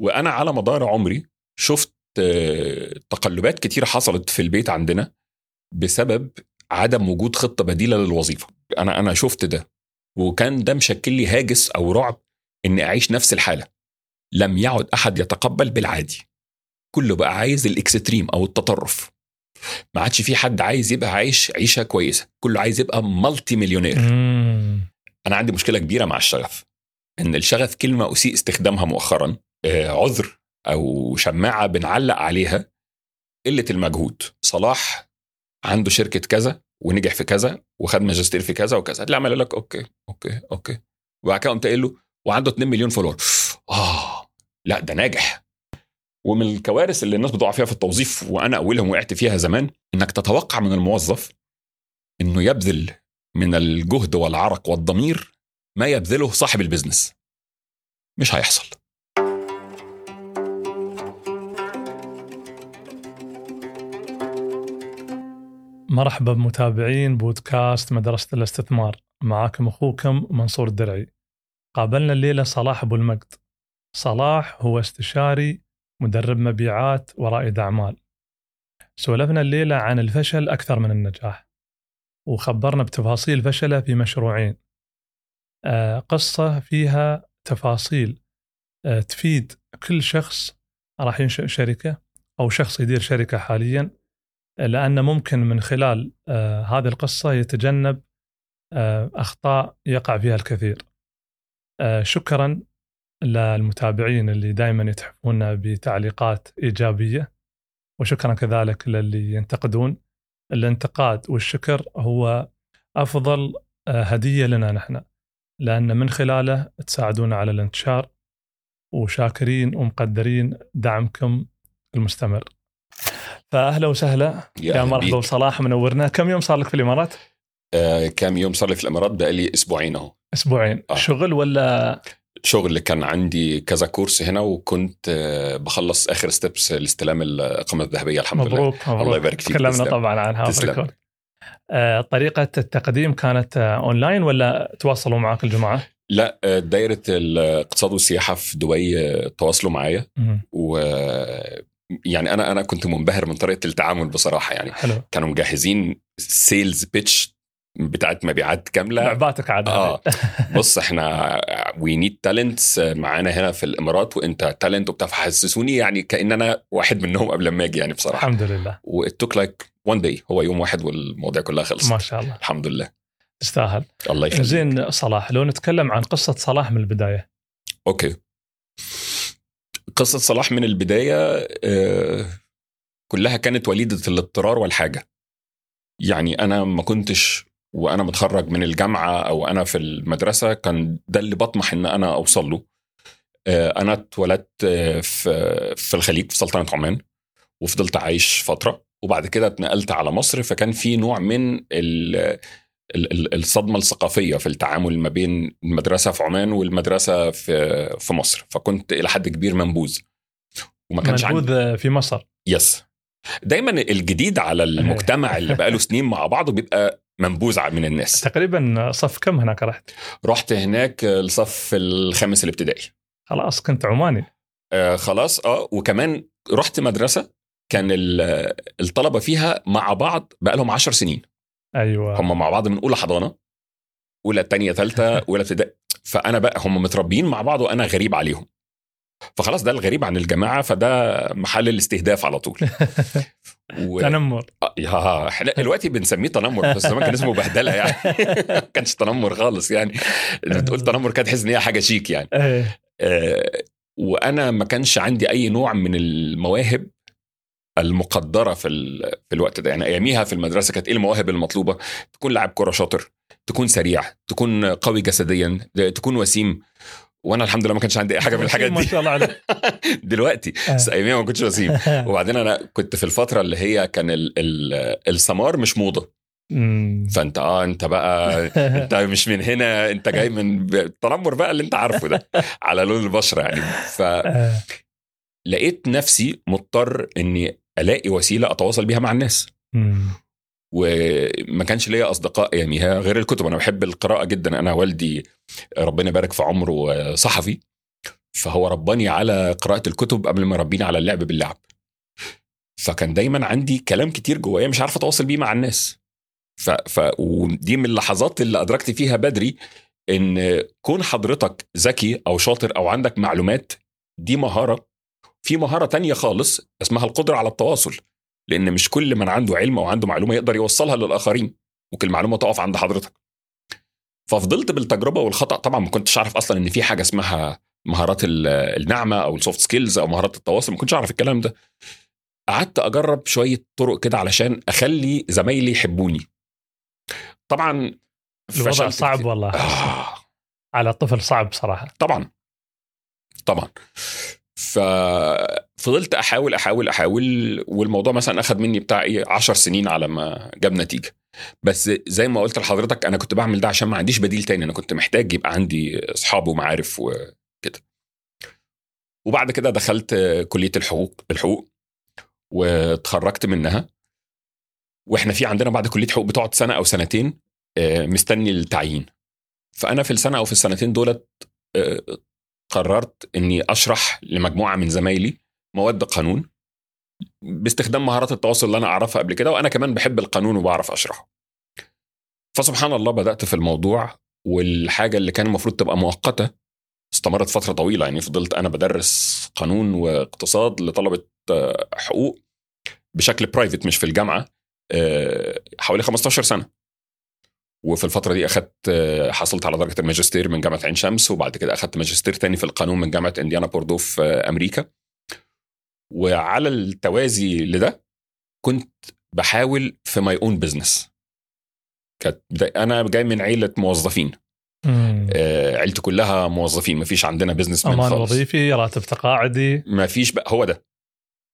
وأنا على مدار عمري شفت آه، تقلبات كتير حصلت في البيت عندنا بسبب عدم وجود خطة بديلة للوظيفة. أنا أنا شفت ده وكان ده مشكل لي هاجس أو رعب إني أعيش نفس الحالة. لم يعد أحد يتقبل بالعادي. كله بقى عايز الإكستريم أو التطرف. ما عادش في حد عايز يبقى عايش عيشة كويسة. كله عايز يبقى مالتي مليونير. مم. أنا عندي مشكلة كبيرة مع الشغف. إن الشغف كلمة أسيء استخدامها مؤخرا. عذر أو شماعة بنعلق عليها قلة المجهود. صلاح عنده شركة كذا ونجح في كذا وخد ماجستير في كذا وكذا. اللي عمل لك okay okay okay. وبعد كده قمت قايل له وعنده 2 مليون follower. آه لا ده ناجح. ومن الكوارث اللي الناس بتقع فيها في التوظيف وأنا أولهم وقعت فيها زمان إنك تتوقع من الموظف إنه يبذل من الجهد والعرق والضمير ما يبذله صاحب البزنس. مش هيحصل. مرحبا بمتابعين بودكاست مدرسة الاستثمار. معاكم أخوكم منصور الدرعي. قابلنا الليلة صلاح أبو المجد. صلاح هو استشاري مدرب مبيعات ورائد أعمال. سولفنا الليلة عن الفشل أكثر من النجاح وخبرنا بتفاصيل فشله في مشروعين. آه، قصة فيها تفاصيل. آه، تفيد كل شخص راح ينشئ شركة أو شخص يدير شركة حالياً. لأن ممكن من خلال آه، هذه القصة يتجنب آه، أخطاء يقع فيها الكثير. آه، شكرا للمتابعين اللي دائما يتحفون بتعليقات إيجابية وشكرا كذلك للي ينتقدون. الانتقاد والشكر هو أفضل هدية لنا نحن لأن من خلاله تساعدونا على الانتشار وشاكرين ومقدرين دعمكم المستمر. فأهلا وسهلا يا أهلا مرحبا. وصلاح منورنا كم يوم صار لك في الإمارات؟ آه كام يوم صار لي في الإمارات بقالي أسبوعين أهو أسبوعين آه. شغل ولا شغل كان عندي كذا كورس هنا وكنت آه بخلص آخر ستبس لاستلام الاقامه الذهبية الحمد لله مبروك مبروك الله يبارك فيك، تكلمنا. طبعا عنها تسلم. آه، طريقة التقديم كانت آه، أونلاين ولا تواصلوا معك الجماعة؟ لا دايرة الاقتصاد والسياحة في دبي تواصلوا معايا. و يعني أنا أنا كنت منبهر من طريقة التعامل بصراحة يعني. حلو. كانوا مجهزين sales pitch بتاعت مبيعات كاملة. لعباتك عاد آه. بص إحنا we need talents معانا هنا في الإمارات وأنت talent وبتاع فحسسوني يعني كأن أنا واحد منهم قبل ما أجي يعني بصراحة. الحمد لله. was like one day هو يوم واحد والمواضيع كلها خلصت. ما شاء الله. الحمد لله. تستاهل الله يخليك. زين صلاح لو نتكلم عن قصة صلاح من البداية. أوكي. قصة صلاح من البداية آه، كلها كانت وليدة الاضطرار والحاجة. يعني أنا ما كنتش وأنا متخرج من الجامعة أو أنا في المدرسة كان ده اللي بطمح إن أنا أوصل له. آه، أنا اتولدت آه، في الخليج في سلطنة عمان وفضلت عايش فترة. وبعد كده اتنقلت على مصر فكان في نوع من الصدمة الثقافية في التعامل ما بين المدرسة في عمان والمدرسة في في مصر. فكنت إلى حد كبير منبوذ. وما كانش عندي. منبوذ في مصر. يس. دايما الجديد على المجتمع اللي بقاله سنين مع بعضه بيبقى منبوذ من الناس. تقريبا صف كم هناك رحت؟ رحت هناك الصف الخامس الابتدائي. خلاص كنت عماني. آه خلاص آه وكمان رحت مدرسة كان ال- الطلبة فيها مع بعض بقى لهم 10 سنين. أيوه. هم مع بعض من أولى حضانة أولى تانية ثالثه أولى ابتدائي. فأنا بقى هم متربيين مع بعض وأنا غريب عليهم. فخلاص ده الغريب عن الجماعة فده محل الاستهداف على طول. و... تنمر. آه، يا إحنا دلوقتي بنسميه تنمر بس زمان كان اسمه بهدلة يعني. ما كانش تنمر خالص يعني. لما تقول تنمر كده تحس إن هي حاجة شيك يعني. إيه. آه، وأنا ما كانش عندي أي نوع من المواهب المقدرة في ال- في الوقت ده. يعني أياميها في المدرسة كانت إيه المواهب المطلوبة؟ تكون لاعب كرة شاطر تكون سريع تكون قوي جسديا تكون وسيم. وأنا الحمد لله ما كانش عندي أي حاجة من الحاجات ما دي. شاء الله عليك. دلوقتي بس أياميها ما كنتش وسيم. وبعدين أنا كنت في الفترة اللي هي كان ال ال السمار مش موضة. فأنت آه أنت بقى أنت مش من هنا أنت جاي من التنمر بقى اللي أنت عارفه ده على لون البشرة يعني. فلقيت آه. نفسي مضطر إني ألاقي وسيلة أتواصل بيها مع الناس. وما كانش ليا أصدقاء اياميها غير الكتب. أنا بحب القراءة جدا. أنا والدي ربنا يبارك في عمره صحفي. فهو رباني على قراءة الكتب قبل ما ربيني على اللعب باللعب. فكان دايما عندي كلام كتير جوايا مش عارف أتواصل بيه مع الناس. ف... ف... ودي من اللحظات اللي أدركت فيها بدري إن كون حضرتك ذكي أو شاطر أو عندك معلومات دي مهارة في مهارة تانية خالص اسمها القدرة على التواصل لأن مش كل من عنده علم أو عنده معلومة يقدر يوصلها للآخرين ممكن المعلومة تقف عند حضرتك. ففضلت بالتجربة والخطأ طبعا ما كنتش أعرف أصلا إن في حاجة اسمها مهارات ال- الناعمه أو ال soft skills أو مهارات التواصل ما كنتش أعرف الكلام ده. قعدت أجرب شوية طرق كده علشان أخلي زمايلي يحبوني. طبعا الوضع صعب كتير. والله. آه. على الطفل صعب صراحة طبعا. طبعا. ففضلت أحاول أحاول أحاول والموضوع مثلا أخذ مني بتاع إيه 10 سنين على ما جاب نتيجة. بس زي ما قلت لحضرتك أنا كنت بعمل ده عشان ما عنديش بديل تاني أنا كنت محتاج يبقى عندي أصحاب ومعارف وكده. وبعد كده دخلت كلية الحقوق الحقوق واتخرجت منها. وإحنا في عندنا بعد كلية حقوق بتقعد سنة أو سنتين آه، مستني التعيين. فأنا في السنة أو في السنتين دولت آه، قررت إني أشرح لمجموعة من زمايلي مواد قانون باستخدام مهارات التواصل اللي أنا أعرفها قبل كده وأنا كمان بحب القانون وبعرف أشرحه. فسبحان الله بدأت في الموضوع والحاجة اللي كان المفروض تبقى مؤقتة استمرت فترة طويلة يعني فضلت أنا بدرس قانون واقتصاد لطلبة آه، حقوق بشكل private مش في الجامعة آه، حوالي 15 سنة. وفي الفترة دي أخدت آه، حصلت على درجة الماجستير من جامعة عين شمس وبعد كده أخدت ماجستير تاني في القانون من جامعة إنديانا بوردو في آه، أمريكا. وعلى التوازي لده كنت بحاول في my own business كانت أنا جاي من عيلة موظفين. آه، عيلتي كلها موظفين ما فيش عندنا businessman أمان خالص. وظيفي راتب تقاعدي. ما فيش بقى هو ده.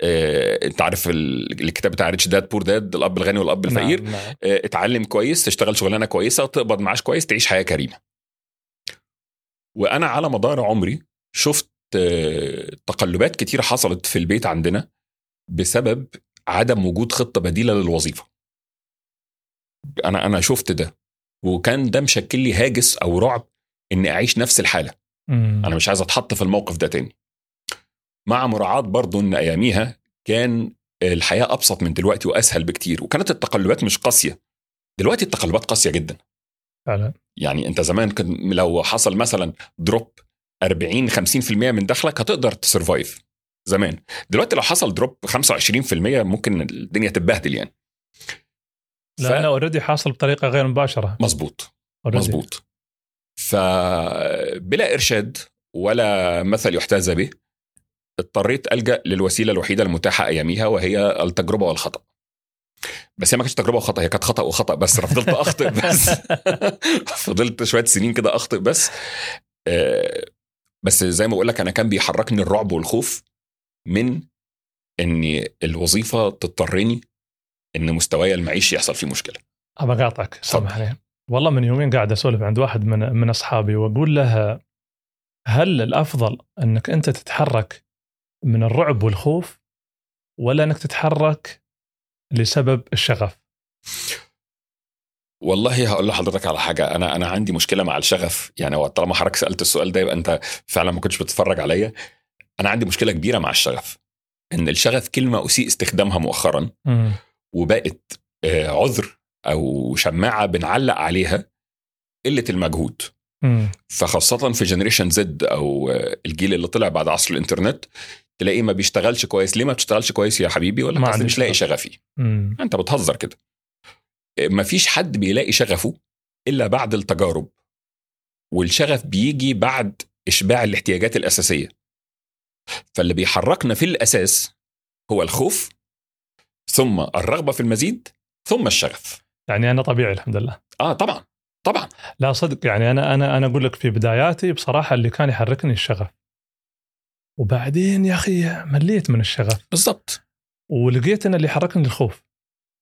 آه، انت عارف ال- الكتاب بتاع ريتش داد بور داد الأب الغني والأب الفقير نعم. نعم. آه، اتعلم كويس تشتغل شغلانة كويسة تقبض معاش كويس تعيش حياة كريمة وأنا على مدار عمري شفت آه، تقلبات كتيره حصلت في البيت عندنا بسبب عدم وجود خطة بديلة للوظيفة أنا أنا شفت ده وكان ده مشكل لي هاجس أو رعب إني أعيش نفس الحالة مم. أنا مش عايز أتحط في الموقف ده تاني مع مراعاة برضو إن أياميها كان الحياة أبسط من دلوقتي وأسهل بكتير وكانت التقلبات مش قاسية. دلوقتي التقلبات قاسية جدا. فعلا. يعني أنت زمان كان لو حصل مثلا drop 40 50% من دخلك هتقدر ت survive زمان. دلوقتي لو حصل drop 25% ممكن الدنيا تتبهدل يعني. لأنه اوريدي حاصل بطريقة غير مباشرة. مظبوط. مظبوط. فبلا إرشاد ولا مثل يحتذى به. اضطريت ألجأ للوسيلة الوحيدة المتاحة أياميها وهي التجربة والخطأ. بس هي ما كانتش تجربة وخطأ هي كانت خطأ وخطأ بس أنا فضلت أخطئ بس. فضلت شوية سنين كده أخطئ بس. آه، بس زي ما بقول لك أنا كان بيحركني الرعب والخوف من إن الوظيفة تضطرني إن مستواي المعيشي يحصل فيه مشكلة. ابى أقاطعك سامح والله من يومين قاعد أسولف عند واحد من من أصحابي وأقول له هل الأفضل إنك أنت تتحرك من الرعب والخوف ولا إنك تتحرك لسبب الشغف؟ والله هقول لحضرتك على حاجة أنا أنا عندي مشكلة مع الشغف يعني هو طالما حضرتك سألت السؤال ده يبقى أنت فعلا ما كنتش بتتفرج عليا أنا عندي مشكلة كبيرة مع الشغف إن الشغف كلمة أسيء استخدامها مؤخرا مم. وبقت آه، عذر أو شماعة بنعلق عليها قلة المجهود مم. فخاصة في جنريشن زد أو آه، الجيل اللي طلع بعد عصر الإنترنت تلاقيه ما بيشتغلش كويس. ليه ما بتشتغلش كويس يا حبيبي؟ ولا ما عندي مش لاقي شغف. شغفي. مم. انت بتهزر كده. ما فيش حد بيلاقي شغفه إلا بعد التجارب. والشغف بيجي بعد إشباع الاحتياجات الأساسية. فاللي بيحركنا في الأساس هو الخوف ثم الرغبة في المزيد ثم الشغف. يعني أنا طبيعي الحمد لله. آه طبعا طبعا. لا صدق. يعني أنا أنا أنا أقول لك في بداياتي بصراحة اللي كان يحركني الشغف. وبعدين يا أخي مليت من الشغف. بالضبط. ولقيت إن اللي حركني الخوف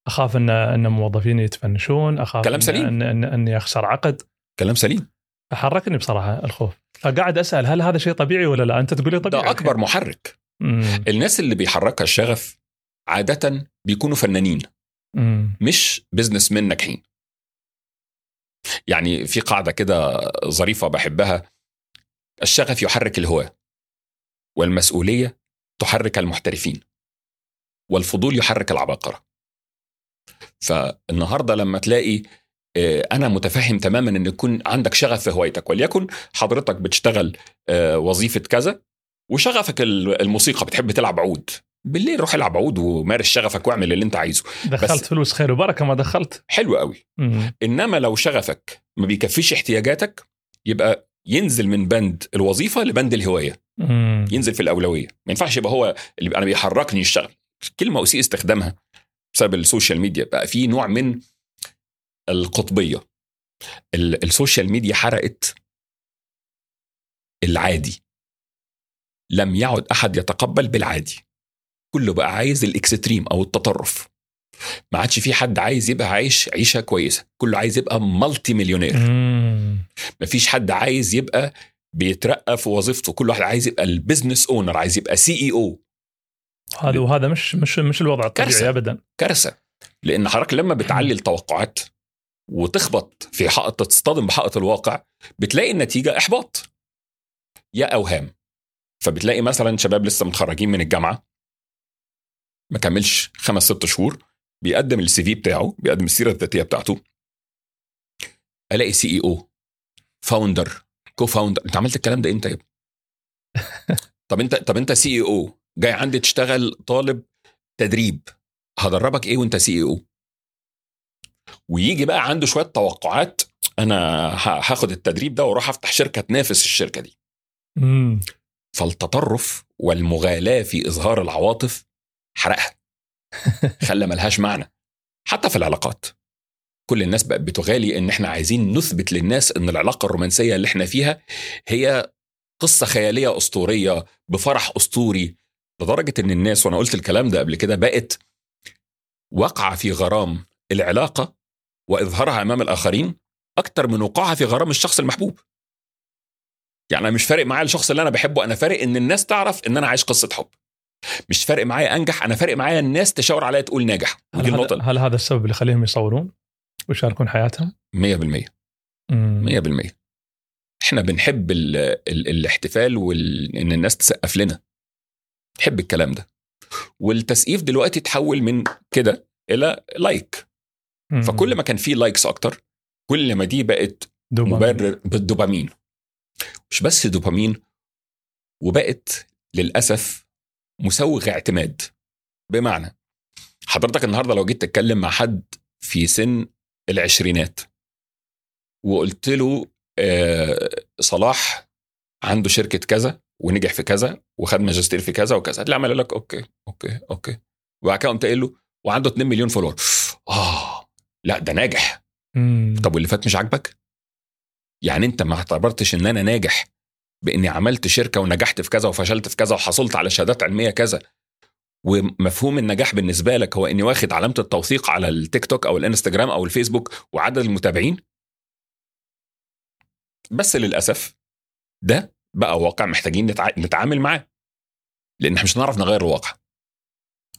أخاف ان إن موظفيني يتفنشون أخاف كلام إن سليم. ان, إن اني اخسر عقد. كلام سليم. فحركني بصراحة الخوف. فقاعد أسأل هل هذا شيء طبيعي ولا لا؟ أنت تقول لي طبيعي. ده أكبر محرك. مم. الناس اللي بيحركها الشغف عادة بيكونوا فنانين. مم. مش بزنس مان ناجحين. يعني في قاعدة كده ظريفة بحبها. الشغف يحرك الهواة. والمسؤولية تحرك المحترفين والفضول يحرك العباقرة. فالنهاردة لما تلاقي آه، أنا متفهم تماما إن يكون عندك شغف في هوايتك وليكن حضرتك بتشتغل آه، وظيفة كذا وشغفك ال- الموسيقى بتحب تلعب عود. بالليل روح العب عود ومارس شغفك واعمل اللي أنت عايزه. دخلت بس- فلوس خير وبركة ما دخلت. حلو قوي. إنما لو شغفك ما بيكفيش احتياجاتك يبقى ينزل من بند الوظيفة لبند الهواية. مم. ينزل في الأولوية. ما ينفعش يبقى هو اللي أنا بيحركني الشغل كلمة اسيء استخدامها بسبب ال social media. بقى في نوع من القطبية. ال- ال social media حرقت العادي. لم يعد أحد يتقبل بالعادي. كله بقى عايز ال extreme أو التطرف. ما عادش في حد عايز يبقى عايش عيشة كويسة. كله عايز يبقى multi-millionaire مم. مفيش حد عايز يبقى بيترقى في وظيفته كل واحد عايز يبقى ال business owner عايز يبقى CEO هذا وهذا مش مش مش الوضع الطبيعي كارثة. ابدا. كارثة. لأن حضرتك لما بتعلي التوقعات وتخبط في حائط تصطدم بحائط الواقع بتلاقي النتيجة إحباط. يا أوهام. فبتلاقي مثلا شباب لسه متخرجين من الجامعة ما كملش خمس ست شهور بيقدم ال CV بتاعه بيقدم السيرة الذاتية بتاعته. ألاقي CEO founder co-founder انت عملت الكلام ده إمتى يا؟ طب انت طب انت CEO جاي عندي تشتغل طالب تدريب. هدربك إيه وانت CEO ويجي بقى عنده شوية توقعات. أنا هاخد التدريب ده وأروح افتح شركة تنافس الشركة دي. مم. فالتطرف والمغالاه في إظهار العواطف حرقها. خلى ملهاش معنى. حتى في العلاقات. كل الناس بقت بتغالي إن إحنا عايزين نثبت للناس إن العلاقة الرومانسية اللي إحنا فيها هي قصة خيالية أسطورية بفرح أسطوري لدرجة إن الناس وأنا قلت الكلام ده قبل كده بقت واقعة في غرام العلاقة وإظهارها أمام الآخرين أكتر من وقوعها في غرام الشخص المحبوب. يعني أنا مش فارق معايا الشخص اللي أنا بحبه أنا فارق إن الناس تعرف إن أنا عايش قصة حب. مش فارق معايا أنجح أنا فارق معايا الناس تشاور عليا تقول ناجح. هل النقطة. هل هذا السبب اللي يخليهم يصورون؟ ويشاركون حياتهم؟ 100% مم. 100% إحنا بنحب ال ال الاحتفال وان الناس تسقف لنا نحب الكلام ده والتسقيف دلوقتي تحول من كده إلى like مم. فكل ما كان فيه likes أكتر كل ما دي بقت دوبامين. مبرر بالدوبامين مش بس دوبامين وبقت للأسف مسوغ اعتماد بمعنى حضرتك النهارده لو جيت تتكلم مع حد في سن العشرينات. وقلت له آه صلاح عنده شركة كذا ونجح في كذا وخد ماجستير في كذا وكذا. هتلاقي عمال لك okay okay okay. وبعد كده قمت قايل له وعنده 2 مليون follower. آه لا ده ناجح. مم. طب واللي فات مش عاجبك؟ يعني أنت ما اعتبرتش إن أنا ناجح بإني عملت شركة ونجحت في كذا وفشلت في كذا وحصلت على شهادات علمية كذا. ومفهوم النجاح بالنسبة لك هو إني واخد علامة التوثيق على التيك توك أو الإنستجرام أو الفيسبوك وعدد المتابعين؟ بس للأسف ده بقى واقع محتاجين نتع... نتعامل معاه لأن إحنا مش هنعرف نغير الواقع.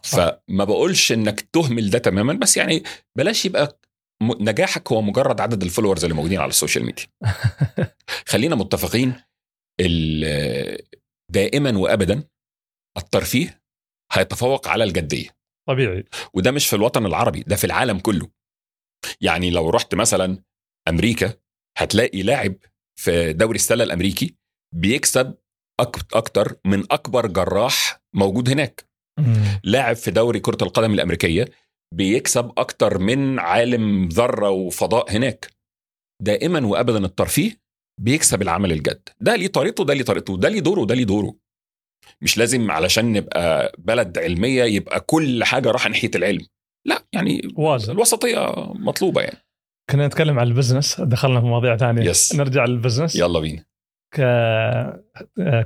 فما بقولش إنك تهمل ده تماما بس يعني بلاش يبقى نجاحك هو مجرد عدد ال followers اللي موجودين على ال social media. خلينا متفقين دائما وابدا الترفيه هيتفوق على الجدية. طبيعي. وده مش في الوطن العربي ده في العالم كله. يعني لو رحت مثلا أمريكا هتلاقي لاعب في دوري السلة الأمريكي بيكسب أكتر من أكبر جراح موجود هناك. لاعب في دوري كرة القدم الأمريكية بيكسب أكتر من عالم ذرة وفضاء هناك. دائما وأبدا الترفيه بيكسب العمل الجد. ده ليه طريقته ده ليه طريقته ده ليه دوره ده ليه دوره. مش لازم علشان نبقى بلد علمية يبقى كل حاجة راح ناحية العلم. لا يعني وازن الوسطية مطلوبة يعني. كنا نتكلم عن ال business دخلنا في مواضيع ثانية. yes. نرجع لل business. يلا بينا. ك...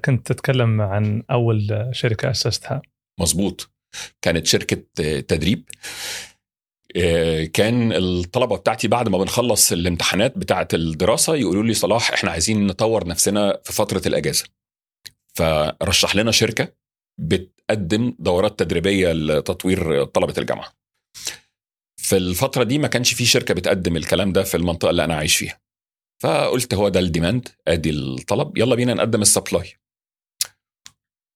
كنت تتكلم عن أول شركة أسستها. مظبوط. كانت شركة آه، تدريب. آه، كان الطلبة بتاعتي بعد ما بنخلص الامتحانات بتاعة الدراسة يقولوا لي صلاح إحنا عايزين نطور نفسنا في فترة الأجازة. فرشح لنا شركة بتقدم دورات تدريبية لتطوير طلبة الجامعة. في الفترة دي ما كانش في شركة بتقدم الكلام ده في المنطقة اللي أنا عايش فيها. فقلت هو ده ال demand أدي الطلب يلا بينا نقدم ال supply.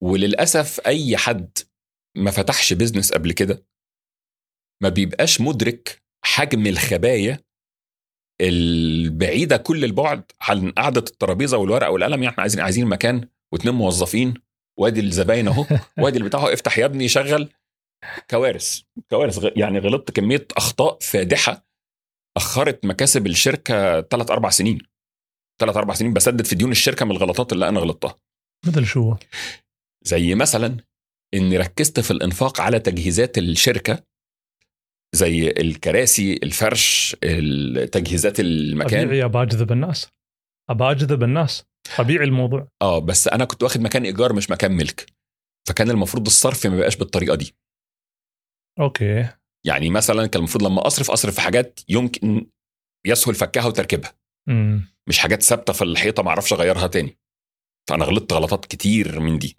وللأسف أي حد ما فتحش business قبل كده ما بيبقاش مدرك حجم الخبايا البعيدة كل البعد عن قعدة الترابيزة والورقة والقلم يعني إحنا عايزين عايزين مكان واثنين موظفين وادي الزباين اهو وادي اللي بتاعه افتح يا ابني شغل. كوارث كوارث يعني غلطت كمية أخطاء فادحة أخرت مكاسب الشركة ثلاث أربع سنين. ثلاث أربع سنين بسدد في ديون الشركة من الغلطات اللي أنا غلطتها. مثل شو؟ زي مثلا إني ركزت في الإنفاق على تجهيزات الشركة زي الكراسي الفرش ال- تجهيزات المكان. طبيعي ابى اجذب الناس. ابى اجذب الناس. طبيعي الموضوع. آه بس أنا كنت واخد مكان إيجار مش مكان ملك. فكان المفروض الصرف ما بقاش بالطريقة دي. okay. يعني مثلا كان المفروض لما أصرف أصرف في حاجات يمكن يسهل فكها وتركيبها. مش حاجات ثابتة في الحيطة ما أعرفش أغيرها تاني. فأنا غلطت غلطات كتير من دي.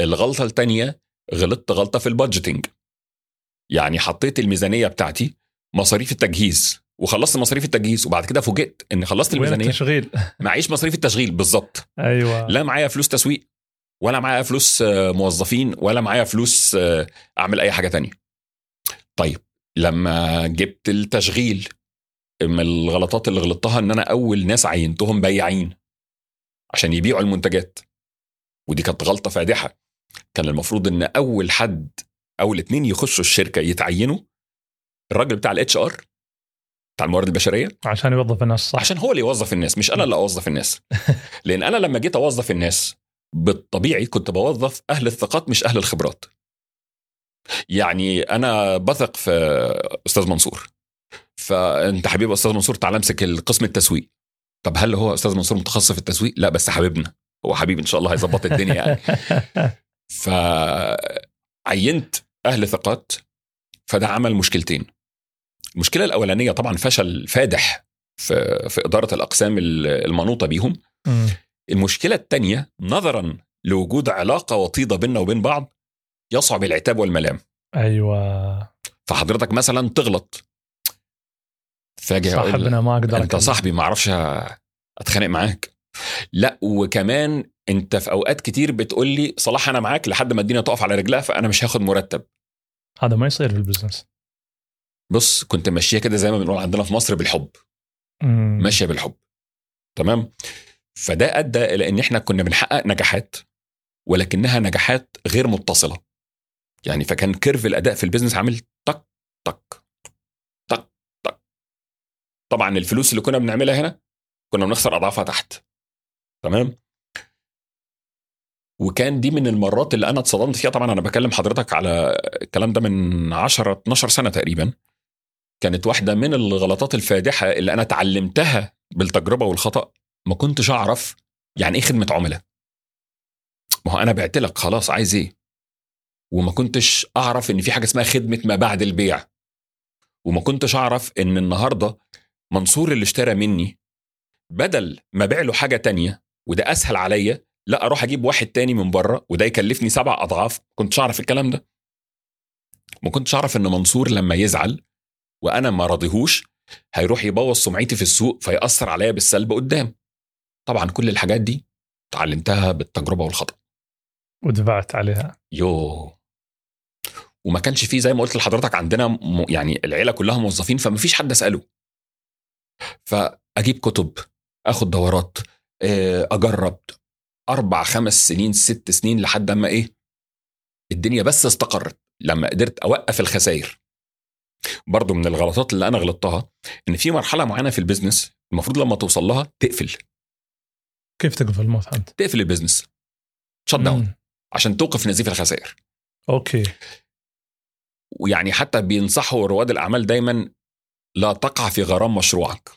الغلطة التانية غلطت غلطة في ال budgeting يعني حطيت الميزانية بتاعتي مصاريف التجهيز. وخلصت مصاريف التجهيز وبعد كده فوجئت إن خلصت الميزانية. التشغيل معيش مصاريف التشغيل بالظبط. أيوه. لا معايا فلوس تسويق ولا معايا فلوس آه، موظفين ولا معايا فلوس آه، أعمل أي حاجة تانية. طيب لما جبت التشغيل من الغلطات اللي غلطتها إن أنا أول ناس عينتهم بياعين عشان يبيعوا المنتجات. ودي كانت غلطة فادحة. كان المفروض إن أول حد أول اتنين يخشوا الشركة يتعينوا. الراجل بتاع ال HR بتاع الموارد البشرية؟ عشان يوظف الناس صح. عشان هو اللي يوظف الناس مش أنا اللي أوظف الناس. لأن أنا لما جيت أوظف الناس بالطبيعي كنت بوظف أهل الثقات مش أهل الخبرات. يعني أنا بثق في أستاذ منصور. فأنت حبيبي أستاذ منصور تعال أمسك القسم التسويق. طب هل هو أستاذ منصور متخصص في التسويق؟ لا بس حبيبنا. هو حبيبي إن شاء الله هيظبط الدنيا يعني. فعينت أهل ثقات فده عمل مشكلتين. المشكلة الأولانية طبعا فشل فادح في في إدارة الأقسام المنوطة بيهم. مم. المشكلة الثانية نظرا لوجود علاقة وطيدة بيننا وبين بعض يصعب العتاب والملام. أيوه. فحضرتك مثلا تغلط. أقول صاحبنا ما أقدر أنت أكلم. صاحبي ما أعرفش أتخانق معاك. لا وكمان أنت في أوقات كتير بتقول لي صلاح أنا معاك لحد ما الدنيا تقف على رجلها فأنا مش هاخد مرتب. هذا ما يصير في ال business. بص كنت ماشية كده زي ما بنقول عندنا في مصر بالحب. ماشية بالحب. تمام؟ فده أدى إلى إن إحنا كنا بنحقق نجاحات ولكنها نجاحات غير متصلة. يعني فكان curve الأداء في ال business عامل طق طق طق طق. طبعا الفلوس اللي كنا بنعملها هنا كنا بنخسر أضعافها تحت. تمام؟ وكان دي من المرات اللي أنا اتصدمت فيها. طبعا أنا بكلم حضرتك على الكلام ده من 10 12 سنة تقريبا. كانت واحدة من الغلطات الفادحة اللي أنا اتعلمتها بالتجربة والخطأ. ما كنتش أعرف يعني إيه خدمة عملاء. ما هو أنا بعت لك خلاص عايز إيه؟ وما كنتش أعرف إن في حاجة اسمها خدمة ما بعد البيع. وما كنتش أعرف إن النهارده منصور اللي اشترى مني بدل ما بيع له حاجة تانية وده أسهل عليا لا أروح أجيب واحد تاني من بره وده يكلفني سبع أضعاف. كنتش أعرف الكلام ده. ما كنتش أعرف إن منصور لما يزعل وأنا ما راضيهوش هيروح يبوظ سمعتي في السوق فيأثر عليا بالسلب قدام. طبعا كل الحاجات دي اتعلمتها بالتجربة والخطأ. ودفعت عليها. يو وما كانش فيه زي ما قلت لحضرتك عندنا م... يعني العيلة كلها موظفين فما فيش حد أسأله. فأجيب كتب آخد دورات آه، أجرب أربع خمس سنين ست سنين لحد اما إيه الدنيا بس استقرت لما قدرت أوقف الخسائر. برضو من الغلطات اللي أنا غلطتها إن في مرحلة معينة في ال business المفروض لما توصل لها تقفل. كيف تقفل الموت انت؟ تقفل ال business shut down. عشان توقف نزيف الخسائر. أوكي. ويعني حتى بينصحوا رواد الأعمال دايما لا تقع في غرام مشروعك.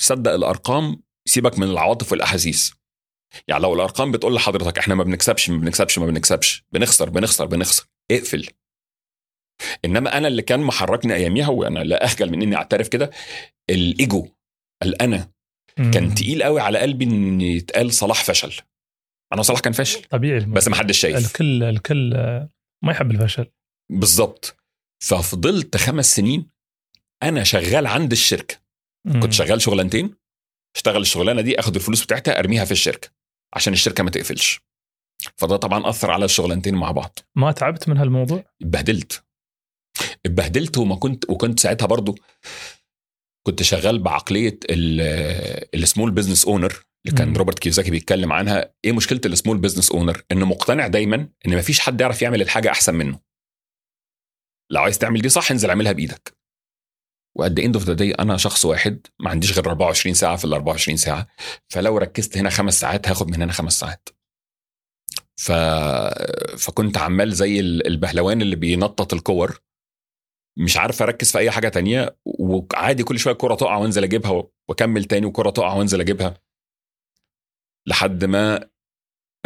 صدق الأرقام سيبك من العواطف والأحاسيس. يعني لو الأرقام بتقول لحضرتك إحنا ما بنكسبش ما بنكسبش ما بنكسبش بنخسر بنخسر بنخسر اقفل. إنما أنا اللي كان محركني أياميها وأنا لا أخجل من إني أعترف كده الإيجو الأنا مم. كان تقيل قوي على قلبي إن يتقال صلاح فشل. أنا صلاح كان فاشل. طبيعي. الموضوع. بس ما حدش شايف. الكل الكل ما يحب الفشل. بالظبط. ففضلت خمس سنين أنا شغال عند الشركة. مم. كنت شغال شغلانتين. اشتغل الشغلانة دي آخد الفلوس بتاعتها أرميها في الشركة عشان الشركة ما تقفلش. فده طبعا أثر على الشغلانتين مع بعض. ما تعبت من هالموضوع؟ اتبهدلت. اتبهدلت وما كنت وكنت ساعتها برضو كنت شغال بعقلية ال small business owner اللي كان. روبرت كيوساكي بيتكلم عنها. إيه مشكلة ال small business owner انه مقتنع دايما إن مفيش حد يعرف يعمل الحاجة أحسن منه. لو عايز تعمل دي صح انزل اعملها بإيدك. و at the end of the day أنا شخص واحد ما عنديش غير 24 ساعة في ال 24 ساعة. فلو ركزت هنا خمس ساعات هاخد من هنا خمس ساعات. ف... فكنت عمال زي ال- البهلوان اللي بينطط الكور. مش عارف أركز في أي حاجة تانية وعادي كل شوية كره تقع وأنزل أجيبها وأكمل تاني وكرة تقع وأنزل أجيبها. لحد ما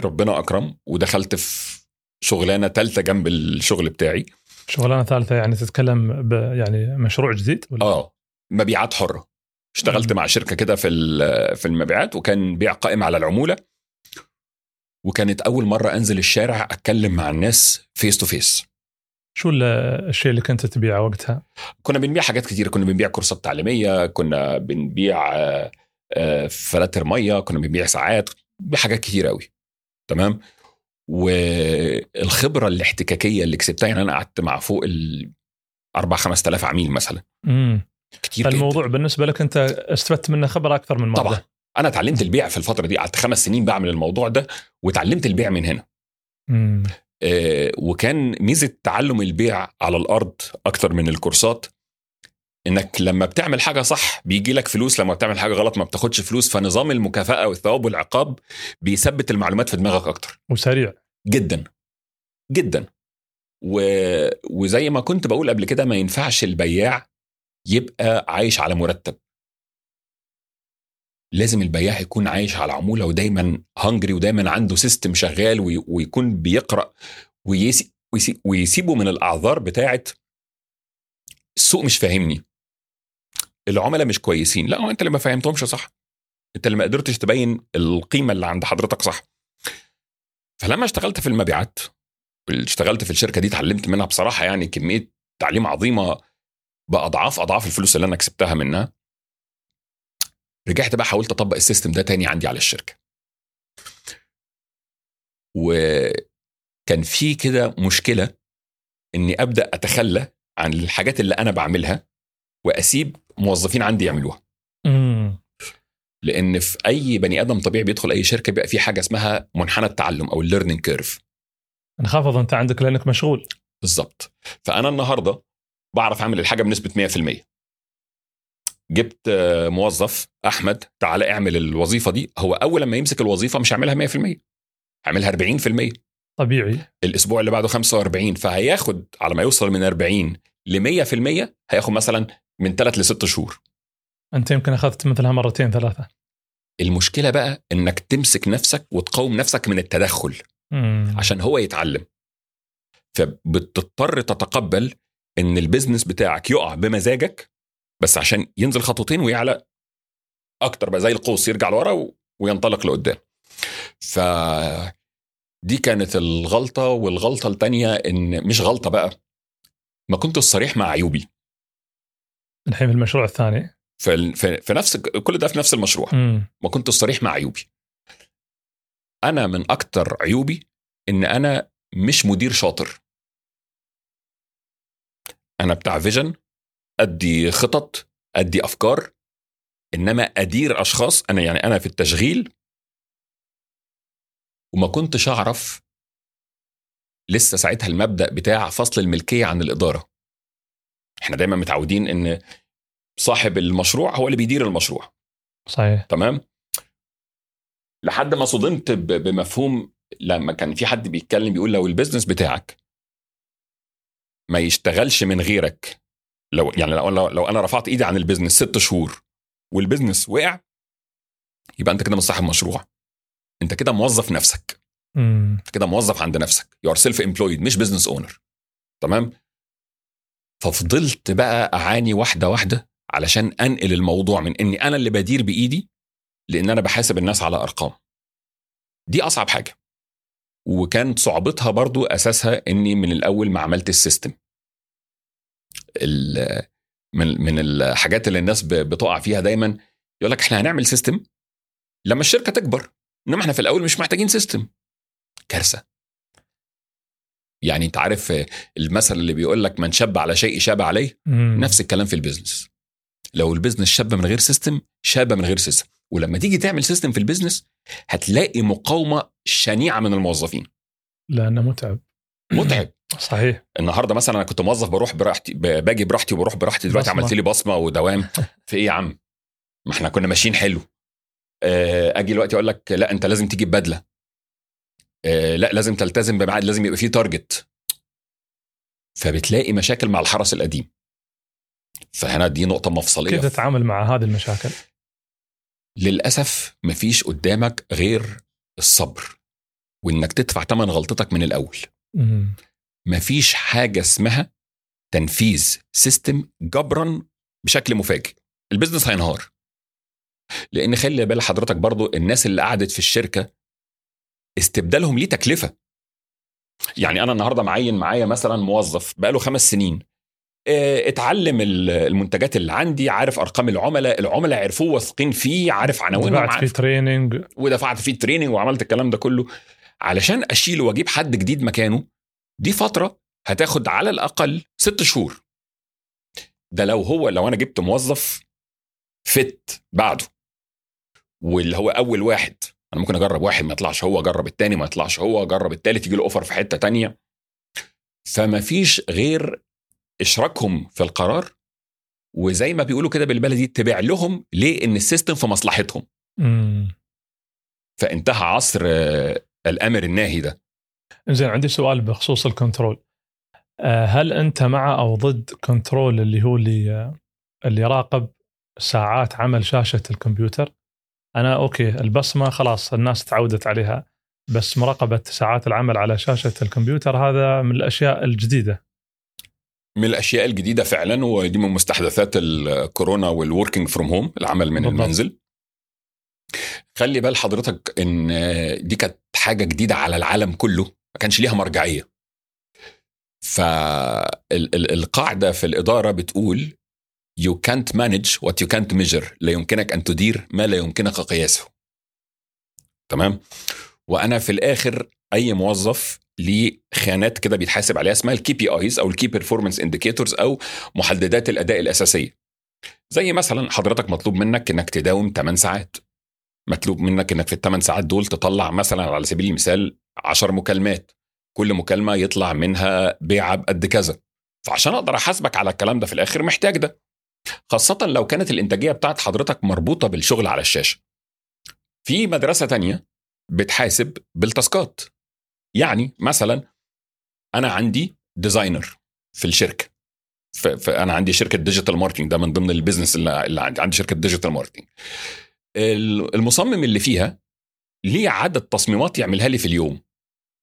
ربنا أكرم ودخلت في شغلانة تالتة جنب الشغل بتاعي. شغلانة ثالثة يعني تتكلم ب يعني مشروع جديد ولا؟ آه مبيعات حرة. اشتغلت. مع شركة كده في في المبيعات وكان بيع قائم على العمولة. وكانت أول مرة أنزل الشارع أتكلم مع الناس face to face شو ال- الشيء اللي كنت تبيعه وقتها؟ كنا بنبيع حاجات كتير كنا بنبيع كورسات تعليمية كنا بنبيع آه، آه، فلاتر مية كنا بنبيع ساعات بحاجات كتير قوي تمام؟ والخبرة الاحتكاكية اللي كسبتها يعني أنا قعدت مع فوق ال 4 5000 عميل مثلا. امم كتير جدا. الموضوع بالنسبة لك أنت استفدت منه خبرة أكثر من مرة. طبعا. أنا اتعلمت البيع في الفترة دي قعدت خمس سنين بعمل الموضوع ده وتعلمت البيع من هنا. امم آه، وكان ميزة تعلم البيع على الأرض أكتر من الكورسات إنك لما بتعمل حاجة صح بيجي لك فلوس لما بتعمل حاجة غلط ما بتاخدش فلوس فنظام المكافأة والثواب والعقاب بيثبت المعلومات في دماغك أكتر. وسريع. جدا. جدا. و... وزي ما كنت بقول قبل كده ما ينفعش البياع يبقى عايش على مرتب. لازم البياع يكون عايش على عموله ودايما هنجري ودايما عنده system شغال وي... ويكون بيقرأ ويسي... ويسي... ويسيبه من الأعذار بتاعت السوق مش فاهمني. العملاء مش كويسين. لا أنت اللي ما فهمتهمش صح. أنت اللي ما قدرتش تبين القيمة اللي عند حضرتك صح. فلما اشتغلت في المبيعات اشتغلت في الشركة دي اتعلمت منها بصراحة يعني كمية تعليم عظيمة باضعاف اضعاف الفلوس اللي أنا كسبتها منها. رجعت بقى حاولت أطبق السيستم ده تاني عندي على الشركة. وكان في كده مشكلة إني أبدأ أتخلى عن الحاجات اللي أنا بعملها وأسيب موظفين عندي يعملوها. امم لأن في أي بني آدم طبيعي بيدخل أي شركة بيبقى في حاجة اسمها منحنى التعلم أو ال learning curve أنا خافض أنت عندك لأنك مشغول. بالظبط. فأنا النهارده بعرف أعمل الحاجة بنسبة 100% جبت موظف أحمد تعالى اعمل الوظيفة دي. هو أول لما يمسك الوظيفة مش هيعملها 100% هيعملها 40% طبيعي. الأسبوع اللي بعده 45 فهياخد على ما يوصل من 40 ل 100% هياخد مثلا من 3 ل 6 شهور. أنت يمكن أخذت مثلها مرتين ثلاثة. المشكلة بقى إنك تمسك نفسك وتقاوم نفسك من التدخل امم عشان هو يتعلم. فبتضطر تتقبل إن البيزنس بتاعك يقع بمزاجك بس عشان ينزل خطوتين ويعلى أكتر بقى زي القوس يرجع لورا و- وينطلق لقدام. ف دي كانت الغلطة والغلطة التانية إن مش غلطة بقى ما كنت صريح مع عيوبي. الحين في المشروع الثاني. في, في, في نفس كل ده في نفس المشروع. امم ما كنت صريح مع عيوبي. أنا من أكتر عيوبي إن أنا مش مدير شاطر. أنا بتاع فيجن أدي خطط أدي أفكار إنما أدير أشخاص أنا يعني أنا في التشغيل وما كنتش أعرف لسه ساعتها المبدأ بتاع فصل الملكية عن الإدارة. إحنا دايما متعودين إن صاحب المشروع هو اللي بيدير المشروع. صحيح. تمام؟ لحد ما صدمت بمفهوم لما كان في حد بيتكلم بيقول لو ال business بتاعك ما يشتغلش من غيرك لو يعني لو, لو, لو أنا رفعت إيدي عن ال business ست شهور وال business وقع يبقى أنت كده مش صاحب مشروع. أنت كده موظف نفسك. أنت كده موظف عند نفسك. you are self employed مش business owner تمام؟ ففضلت بقى أعاني واحدة واحدة علشان أنقل الموضوع من إني أنا اللي بدير بإيدي لإن أنا بحاسب الناس على أرقام. دي أصعب حاجة. وكانت صعوبتها برضو أساسها إني من الأول ما عملت ال system ال- من من الحاجات اللي الناس بتقع فيها دايما يقول لك إحنا هنعمل system لما الشركة تكبر إنما إحنا في الأول مش محتاجين system كارثة. يعني أنت عارف المثل اللي بيقول لك من شاب على شيء شاب عليه؟ مم. نفس الكلام في ال business. لو ال business شاب من غير system شاب من غير system ولما تيجي تعمل system في ال business هتلاقي مقاومة شنيعة من الموظفين. لأنه متعب. متعب. صحيح. النهارده مثلا أنا كنت موظف بروح براحتي باجي براحتي وبروح براحتي دلوقتي بصمة. عملت لي بصمة ودوام. في إيه يا عم؟ ما إحنا كنا ماشيين حلو. آه، أجي دلوقتي أقول لك لا أنت لازم تجيب بدلة. آه، لا لازم تلتزم بميعاد لازم يبقى فيه تارجت فبتلاقي مشاكل مع الحرس القديم. فهنا دي نقطة مفصلية. كيف تتعامل مع هذه المشاكل؟ للأسف مفيش قدامك غير الصبر وإنك تدفع ثمن غلطتك من الأول. مم. مفيش حاجة اسمها تنفيذ system جبرا بشكل مفاجئ. ال business هينهار. لأن خلي بال حضرتك برضو الناس اللي قعدت في الشركة استبدالهم ليه تكلفة. يعني أنا النهارده معين معايا مثلا موظف بقاله خمس سنين آه، اتعلم ال- المنتجات اللي عندي عارف أرقام العملاء العملاء عرفوه واثقين فيه عارف عناوينهم بعد في عارف training ودفعت فيه training وعملت الكلام ده كله. علشان اشيله وأجيب حد جديد مكانه دي فترة هتاخد على الأقل ست شهور. ده لو هو لو أنا جبت موظف fit بعده واللي هو أول واحد أنا ممكن أجرب واحد ما يطلعش هو أجرب التاني ما يطلعش هو أجرب التالت يجي له offer في حتة تانية. فما فيش غير إشراكهم في القرار وزي ما بيقولوا كده بالبلدي تبيع لهم ليه؟ إن ال system في مصلحتهم. مم. فانتهى عصر الأمر الناهي ده. زين عندي سؤال بخصوص ال control. آه، هل أنت مع أو ضد control اللي هو اللي آه، اللي يراقب ساعات عمل شاشة الكمبيوتر؟ أنا أوكي البصمة خلاص الناس تعودت عليها بس مراقبة ساعات العمل على شاشة الكمبيوتر هذا من الأشياء الجديدة. من الأشياء الجديدة فعلا ودي من مستحدثات الكورونا وال working from home العمل من بالضبط. المنزل. خلي بال حضرتك إن دي كانت حاجة جديدة على العالم كله ما كانش ليها مرجعية. فالقاعده في الإدارة بتقول you can't manage what you can't measure لا يمكنك أن تدير ما لا يمكنك قياسه. تمام؟ وأنا في الآخر أي موظف ليه خانات كده بيتحاسب عليها اسمها ال KPIs أو ال key performance indicators أو محددات الأداء الأساسية. زي مثلا حضرتك مطلوب منك إنك تداوم 8 ساعات. مطلوب منك إنك في الثمان ساعات دول تطلع مثلا على سبيل المثال 10 مكالمات. كل مكالمة يطلع منها بيعه بقد كذا. فعشان أقدر أحاسبك على الكلام ده في الآخر محتاج ده. خاصة لو كانت الإنتاجية بتاعت حضرتك مربوطة بالشغل على الشاشة. في مدرسة تانية بتحاسب بالتاسكات. يعني مثلا أنا عندي ديزاينر في الشركة. فانا عندي شركة digital marketing ده من ضمن ال business اللي عندي عندي شركة digital marketing المصمم اللي فيها ليه عدد تصميمات يعملها لي في اليوم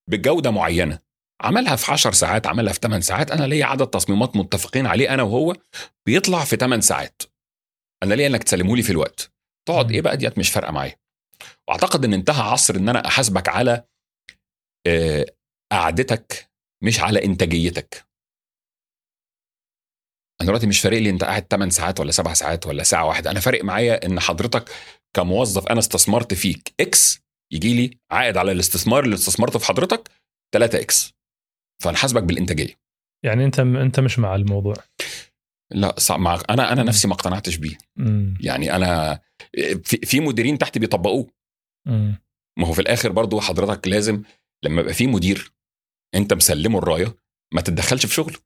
بجودة معينة. عملها في 10 ساعات عملها في 8 ساعات أنا ليا عدد تصميمات متفقين عليه أنا وهو بيطلع في 8 ساعات. أنا ليا إنك تسلمه لي في الوقت. تقعد إيه بقى؟ ديت مش فارقة معايا. وأعتقد إن انتهى عصر إن أنا أحاسبك على آه، قعدتك مش على إنتاجيتك. أنا دلوقتي مش فارق لي أنت قاعد 8 ساعات ولا 7 ساعات ولا ساعة واحدة. أنا فارق معايا إن حضرتك كموظف أنا استثمرت فيك X يجي لي عائد على الاستثمار اللي استثمرته في حضرتك 3X فنحاسبك بالإنتاجية. يعني أنت أنت مش مع الموضوع؟ لا صعب مع أنا أنا نفسي ما اقتنعتش بيه. مم. يعني أنا في, في مديرين تحت بيطبقوه. ما هو في الآخر برضو حضرتك لازم لما يبقى في مدير أنت مسلمه الراية ما تتدخلش في شغله.